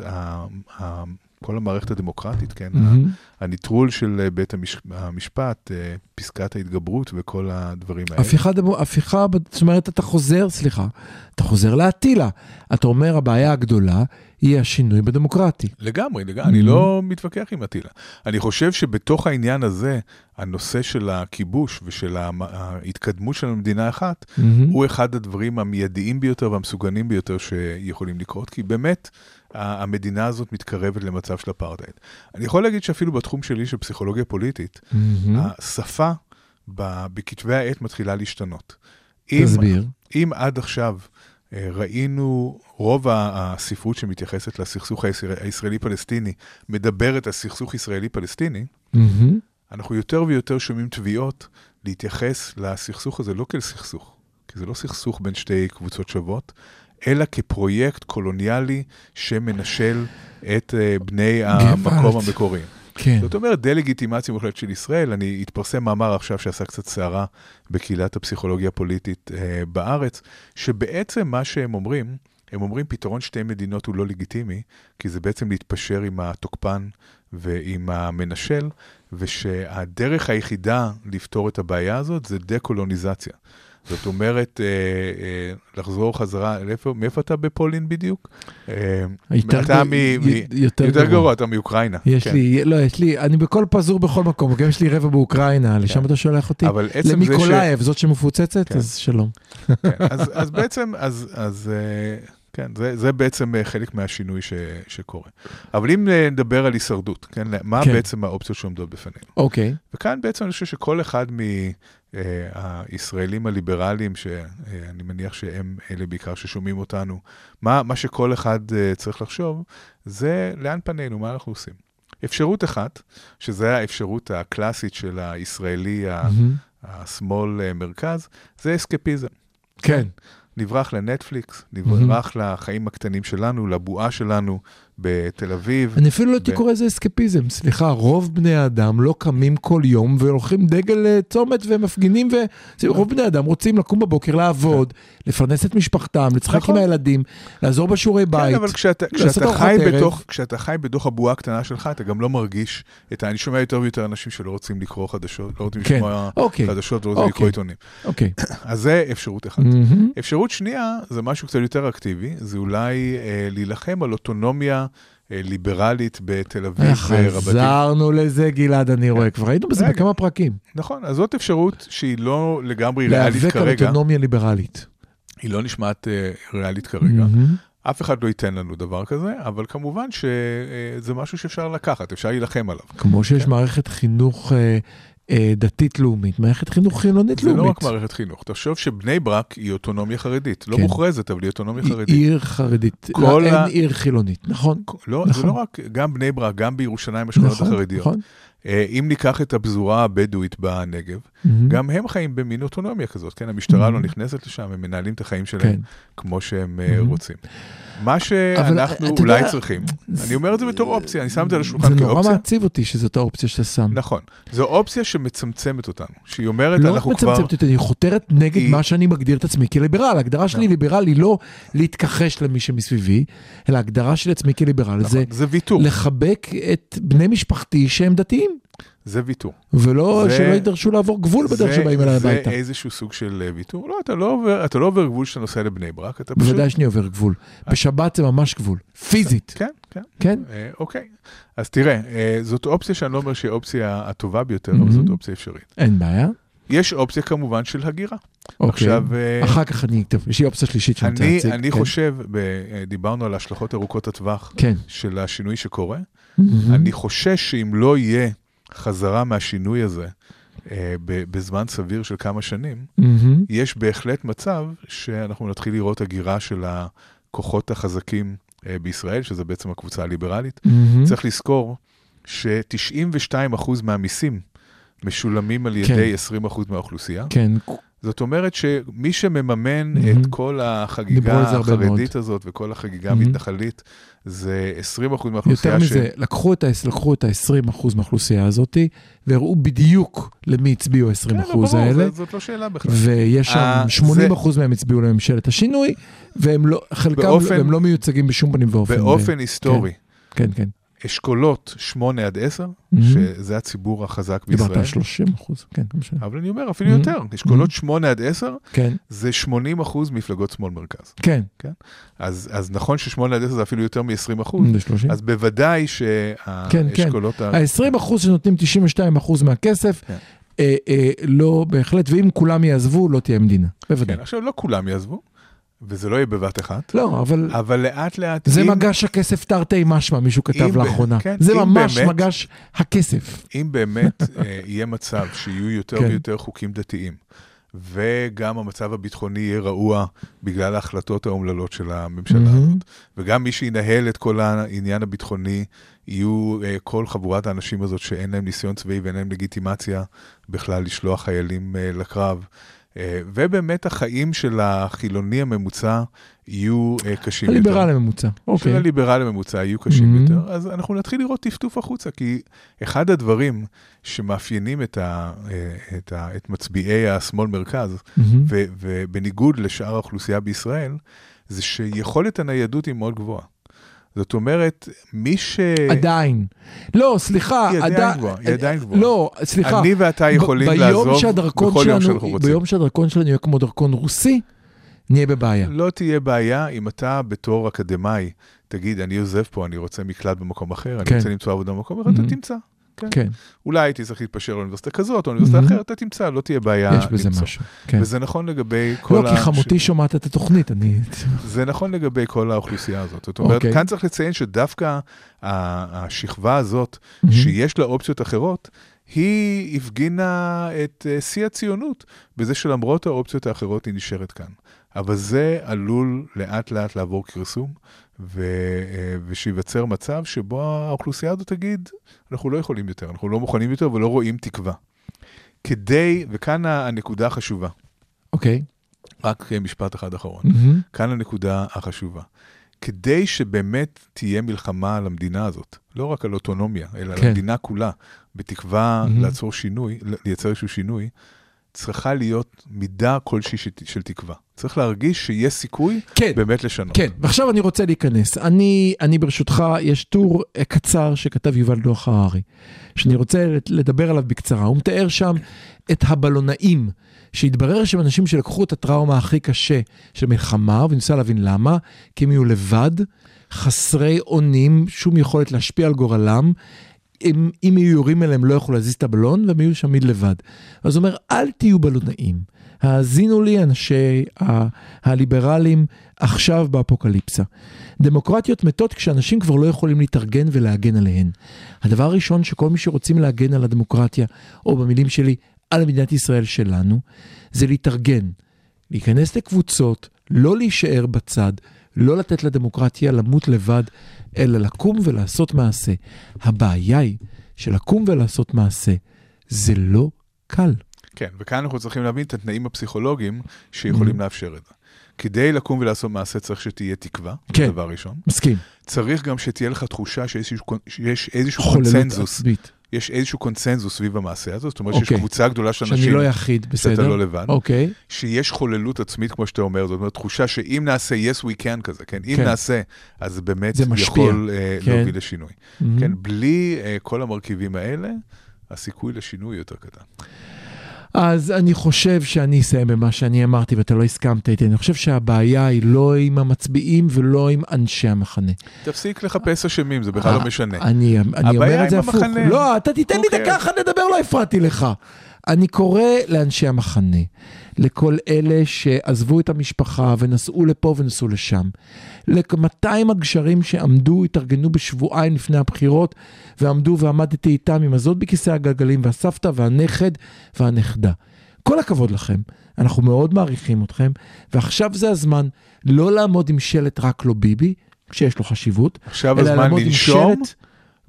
כל המערכת הדמוקרטית, כן? מהמם. הנטרול של אה, בית המש, המשפט, אה, פסקת ההתגברות וכל הדברים האלה. הפיכה, דמו, הפיכה, זאת אומרת, אתה חוזר, סליחה, אתה חוזר לאטילה. אתה אומר, הבעיה הגדולה היא השינוי בדמוקרטי. לגמרי, לגמרי, אני לא מתווכח עם אטילה. אני חושב שבתוך העניין הזה, הנושא של הכיבוש ושל ההתקדמות של המדינה אחת, מהמם. הוא אחד הדברים המיידיים ביותר והמסוגנים ביותר שיכולים לקרות, כי באמת המדינה הזאת מתקרבת למצב של אפרטהייד. אני יכול להגיד שאפילו בתחום שלי של פסיכולוגיה פוליטית, מהמם. השפה בכתבי העת מתחילה להשתנות. אם, תסביר. אם עד עכשיו אה, ראינו, רוב הספרות שמתייחסת לסכסוך הישראל- הישראלי-פלסטיני מדברת על סכסוך ישראלי-פלסטיני, מהמם. אנחנו יותר ויותר שומעים תביעות להתייחס לסכסוך הזה לא כאל סכסוך, כי זה לא סכסוך בין שתי קבוצות שוות, אלא כפרויקט קולוניאלי שמנשל את אה, בני המקום. המקוריים. כן. זאת אומרת, דה-לגיטימציה מוחלטת של ישראל. אני, התפרסם מאמר עכשיו שעשה קצת סערה בקהילת הפסיכולוגיה הפוליטית אה, בארץ, שבעצם מה שהם אומרים, הם אומרים פתרון שתי מדינות הוא לא לגיטימי, כי זה בעצם להתפשר עם התוקפן ועם המנשל, ושהדרך היחידה לפתור את הבעיה הזאת זה דה-קולוניזציה. זאת אומרת, אה, אה, לחזור חזרה, לאיפה, מאיפה אתה בפולין בדיוק? אה, יותר אתה יותר יותר גרוע. אתה מאוקראינה. יש כן. לי, לא, יש לי, אני בכל פזור בכל מקום, גם יש לי רבע באוקראינה, לשם אתה שולח אותי. אבל עצם זה ש... למיקולאייב, זאת שמפוצצת, כן. אז שלום. כן, אז, אז בעצם, אז, אז כן, זה, זה בעצם אה, חלק מהשינוי ש, שקורה. אבל אם אה, נדבר על הישרדות, כן, מה כן. בעצם האופציות שעומדות בפנינו? אוקיי. וכאן בעצם אני חושב שכל אחד מהישראלים הליברליים, שאני מניח שהם אלה בעיקר ששומעים אותנו, מה, מה שכל אחד אה, צריך לחשוב, זה לאן פנינו, מה אנחנו עושים. אפשרות אחת, שזו האפשרות הקלאסית של הישראלי, ה- מהמם. השמאל אה, מרכז, זה אסקפיזם. כן. נברח לנטפליקס, נברח לחיים הקטנים שלנו, לבועה שלנו בתל אביב. אני אפילו לא הייתי קורא לזה אסקפיזם, סליחה, רוב בני האדם לא קמים כל יום והולכים דגל לצומת ומפגינים, ורוב בני האדם רוצים לקום בבוקר, לעבוד, לפרנס את משפחתם, לשחק נכון. עם הילדים, לעזור בשיעורי בית. כן, אבל כשאתה, חי. בתוך, כשאתה חי בתוך הבועה הקטנה שלך, אתה גם לא מרגיש את ה... אני שומע יותר ויותר אנשים שלא רוצים לקרוא חדשות, לא רוצים כן, לשמוע אוקיי, חדשות, לא רוצים לקרוא אוקיי. עיתונים. אוקיי. אז זה אפשרות אחת. אפשרות שנייה, זה משהו קצת יותר אקטיבי, זה אולי אה, להילחם על אוטונומיה אה, ליברלית בתל אביב אה, רבתי. חזרנו לזה, גלעד, אני רואה, כבר היינו בזה. בכמה פרקים. נכון, אז זאת אפשרות שהיא לא לגמרי ריאלית להיאבק על כרגע. אוטונומיה ליברלית. היא לא נשמעת אה, ריאלית כרגע. אף אחד לא ייתן לנו דבר כזה, אבל כמובן שזה משהו שאפשר לקחת, אפשר להילחם עליו. כמו שיש מערכת חינוך אה, אה, דתית-לאומית, מערכת חינוך חילונית זה לא. רק מערכת חינוך. תחשוב שבני ברק היא אוטונומיה חרדית. לא כן. מוכרזת, אבל היא אוטונומיה היא חרדית. עיר חרדית, לא, אין עיר חילונית, נכון? לא, זה נכון. לא רק, גם בני ברק, גם בירושלים השכונות נכון, החרדיות. אה, אם ניקח את הפזורה הבדואית בנגב, מהמם. גם הם חיים במין אוטונומיה כזאת, כן? המשטרה לא Mhm. נכנסת לשם, הם מנהלים את החיים שלהם כן. כמו שהם אה, Mhm. רוצים. מה שאנחנו אתה אולי יודע, צריכים, אני אומר את זה בתור אופציה, אני שם את זה על השולחן זה נורא כאופציה. מעציב אותי שזאת האופציה שאתה שם. נכון. זו אופציה שמצמצמת אותנו, שהיא אומרת, לא אנחנו כבר... מצמצמת אותי, היא חותרת נגד היא- מה שאני מגדיר את עצמי כליברל. ההגדרה שלי נכון. ליברל היא לא להתכחש למי שמסביבי, אלא ההגדרה של עצמי כליברל נכון, זה זה ויתור. לחבק את בני משפחתי שהם דתיים. זה ויתור. ולא זה- שלא יידרשו לעבור גבול בדרך זה- שבאים אליי הביתה. זה איזשהו סוג של אה, ויתור. לא, אתה לא עובר, אתה לא עובר גבול כשאתה נוסע לבני ברק, אתה פשוט... בוודאי שאני עובר גבול. בשבת זה ממש גבול. פיזית. כן, כן. כן? אה, אוקיי. אז תראה, אה, זאת אופציה שאני לא אומר שהיא האופציה הטובה ביותר, אבל מהמם. זאת אופציה אפשרית. אין בעיה. יש אופציה כמובן של הגירה. אוקיי. עכשיו, אה, אחר כך אני, טוב, יש לי אופציה שלישית שאני רוצה להציג. אני כן. חושב, אה, דיברנו על ההשלכות ארוכות הטווח כן. של השינוי שקורה. מהמם. אני חושש שאם לא יהיה חזרה מהשינוי הזה אה, בזמן סביר של כמה שנים, מהמם. יש בהחלט מצב שאנחנו נתחיל לראות הגירה של הכוחות החזקים אה, בישראל, שזה בעצם הקבוצה הליברלית. מהמם. צריך לזכור ש-92% מהמיסים משולמים על כן. ידי 20% מהאוכלוסייה. כן, זאת אומרת שמי שמממן מהמם. את כל החגיגה זה החרדית הזאת וכל החגיגה. המתנחלית, זה 20% יותר מהאוכלוסייה מזה, לקחו את לקחו את ה-20% מהאוכלוסייה הזאת, והראו בדיוק למי הצביעו ה-20% כן, לא, ברור, האלה. זה- זאת לא שאלה בכלל. ויש שם אה, 80% מהם הצביעו לממשלת השינוי, והם לא, חלקם, באופן- הם לא מיוצגים בשום פנים ואופן. באופן היסטורי, כן, כן. אשכולות 8 עד 10, מהמם. שזה הציבור החזק דיברת בישראל. על 30 אחוז, כן, לא משנה. אבל אני אומר, אפילו מהמם. יותר, אשכולות מהמם. 8 עד 10 כן, זה 80 אחוז מפלגות שמאל מרכז. כן, אז, אז נכון ש-8 עד 10 זה אפילו יותר מ-20 אחוז, 30. אז בוודאי כן, כן. שהאשכולות... ה- ה-20 אחוז שנותנים 92 אחוז מהכסף, כן. אה, אה, לא בהחלט, ואם כולם יעזבו, לא תהיה מדינה. בוודאי. כן, עכשיו לא כולם יעזבו, וזה לא יהיה בבת אחת, לא, אבל אבל לאט לאט... זה אם- מגש הכסף תרתי משמע, מישהו כתב לאחרונה. כן, זה ממש באמת- מגש הכסף. אם באמת אה, יהיה מצב שיהיו יותר כן. ויותר חוקים דתיים, וגם המצב הביטחוני יהיה רעוע בגלל ההחלטות האומללות של הממשלה מהמם. הזאת, וגם מי שינהל את כל העניין הביטחוני יהיו אה, כל חבורת האנשים הזאת שאין להם ניסיון צבאי ואין להם לגיטימציה בכלל לשלוח חיילים אה, לקרב. אה, ובאמת החיים של החילוני הממוצע יהיו אה, קשים יותר. הליברל הממוצע. של אוקיי. הליברל הממוצע יהיו קשים Mhm. יותר, אז אנחנו נתחיל לראות טפטוף החוצה, כי אחד הדברים שמאפיינים את, ה, אה, את, ה, את מצביעי השמאל-מרכז. ו- ובניגוד לשאר האוכלוסייה בישראל, זה שיכולת הניידות היא מאוד גבוהה. זאת אומרת, מי ש... עדיין. לא, סליחה. היא עדיין עדיין- גבוהה, היא עדיין גבוהה. לא, סליחה. אני ואתה יכולים לעזוב בכל יום שאנחנו רוצים. ביום שהדרכון שלנו יהיה כמו דרכון רוסי, נהיה בבעיה. לא תהיה בעיה אם אתה בתור אקדמאי תגיד, אני עוזב פה, אני רוצה מקלט במקום אחר, אני כן. רוצה למצוא עבודה במקום אחר, Mhm. אתה תמצא. כן, אולי הייתי צריך להתפשר לאוניברסיטה כזאת או אוניברסיטה Mhm. אחרת, אתה תמצא, לא תהיה בעיה יש בזה למצוא. משהו. כן. וזה נכון לגבי כל לא, כי חמותי שומעת את התוכנית, אני... זה נכון לגבי כל האוכלוסייה הזאת. זאת אומרת, אוקיי. כאן צריך לציין שדווקא ה- השכבה הזאת, מהמם. שיש לה אופציות אחרות, היא הפגינה את אה, שיא הציונות בזה שלמרות האופציות האחרות היא נשארת כאן. אבל זה עלול לאט לאט לעבור כרסום, ו, אה, ושייווצר מצב שבו האוכלוסייה הזאת תגיד, אנחנו לא יכולים יותר, אנחנו לא מוכנים יותר ולא רואים תקווה. כדי, וכאן הנקודה החשובה, אוקיי. רק אה, משפט אחד אחרון. מהמם. כאן הנקודה החשובה. כדי שבאמת תהיה מלחמה על המדינה הזאת, לא רק על אוטונומיה, אלא על כן. המדינה כולה, בתקווה מהמם. לעצור שינוי, לייצר איזשהו שינוי, צריכה להיות מידה כלשהי של תקווה. צריך להרגיש שיש סיכוי כן. באמת לשנות. כן, ועכשיו אני רוצה להיכנס. אני, אני ברשותך, יש טור אה, קצר שכתב יובל נוח הררי, שאני רוצה לדבר עליו בקצרה. הוא מתאר שם את הבלונאים, שהתברר שהם אנשים שלקחו את הטראומה הכי קשה של מלחמה, וניסה להבין למה, כי הם יהיו לבד, חסרי אונים, שום יכולת להשפיע על גורלם. אם, אם יהיו יורים אליהם לא יכלו להזיז את הבלון, והם יהיו תמיד לבד. אז הוא אומר, אל תהיו בלונאים. האזינו לי, אנשי הליברלים, עכשיו באפוקליפסה. דמוקרטיות מתות כשאנשים כבר לא יכולים להתארגן ולהגן עליהן. הדבר הראשון שכל מי שרוצים להגן על הדמוקרטיה, או במילים שלי, על מדינת ישראל שלנו, זה להתארגן. להיכנס לקבוצות, לא להישאר בצד, לא לתת לדמוקרטיה למות לבד, אלא לקום ולעשות מעשה. הבעיה היא שלקום ולעשות מעשה זה לא קל. כן, וכאן אנחנו צריכים להבין את התנאים הפסיכולוגיים שיכולים Mhm. לאפשר את זה. כדי לקום ולעשות מעשה צריך שתהיה תקווה, כן. דבר ראשון. מסכים. צריך גם שתהיה לך תחושה שיש איזשהו, קונצנזוס, עצמית. יש איזשהו קונצנזוס סביב המעשה הזה, זאת אומרת אוקיי. שיש קבוצה גדולה של אנשים שאני לא יחיד, בסדר. שאתה לא לבד, אוקיי. שיש חוללות עצמית, כמו שאתה אומר, זאת אומרת, תחושה שאם נעשה yes we can כזה, כן? אם כן. נעשה, אז באמת זה משפיע. יכול uh, כן. להוביל לשינוי. מהמם. כן, בלי uh, כל המרכיבים האלה, הסיכוי לשינוי יותר קטן. אז אני חושב שאני אסיים במה שאני אמרתי ואתה לא הסכמת איתי. אני חושב שהבעיה היא לא עם המצביעים ולא עם אנשי המחנה. תפסיק לחפש אשמים, זה בכלל לא אה, משנה. אני, אני הבעיה אומר את זה עם הפוך. המחנה. לא, אתה תיתן לי אוקיי. דקה אחת לדבר, לא הפרעתי לך. אני קורא לאנשי המחנה, לכל אלה שעזבו את המשפחה ונסעו לפה ונסעו לשם, ל-200 הגשרים שעמדו, התארגנו בשבועיים לפני הבחירות, ועמדו ועמדתי איתם עם הזאת בכיסא הגלגלים, והסבתא והנכד והנכדה. כל הכבוד לכם, אנחנו מאוד מעריכים אתכם, ועכשיו זה הזמן לא לעמוד עם שלט רק לא ביבי, שיש לו חשיבות, עכשיו אלא הזמן לעמוד עם לנשום שלט-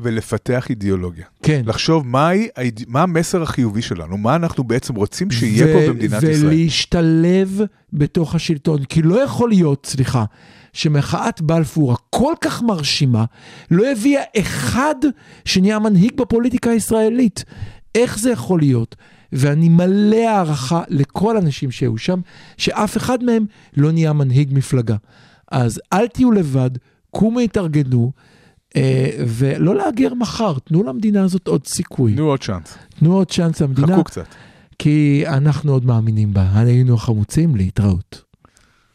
ולפתח אידיאולוגיה. כן. לחשוב מהי מה המסר החיובי שלנו, מה אנחנו בעצם רוצים שיהיה פה במדינת ישראל. ולהשתלב בתוך השלטון, כי לא יכול להיות, סליחה, שמחאת בלפור הכל כך מרשימה, לא הביאה אחד שנהיה מנהיג בפוליטיקה הישראלית. איך זה יכול להיות? ואני מלא הערכה לכל האנשים שהיו שם, שאף אחד מהם לא נהיה מנהיג מפלגה. אז אל תהיו לבד, קומו התארגנו, ולא להגר מחר, תנו למדינה הזאת עוד סיכוי. תנו עוד צ'אנס, תנו עוד צ'אנס למדינה. חכו קצת. כי אנחנו עוד מאמינים בה. היינו החמוצים להתראות.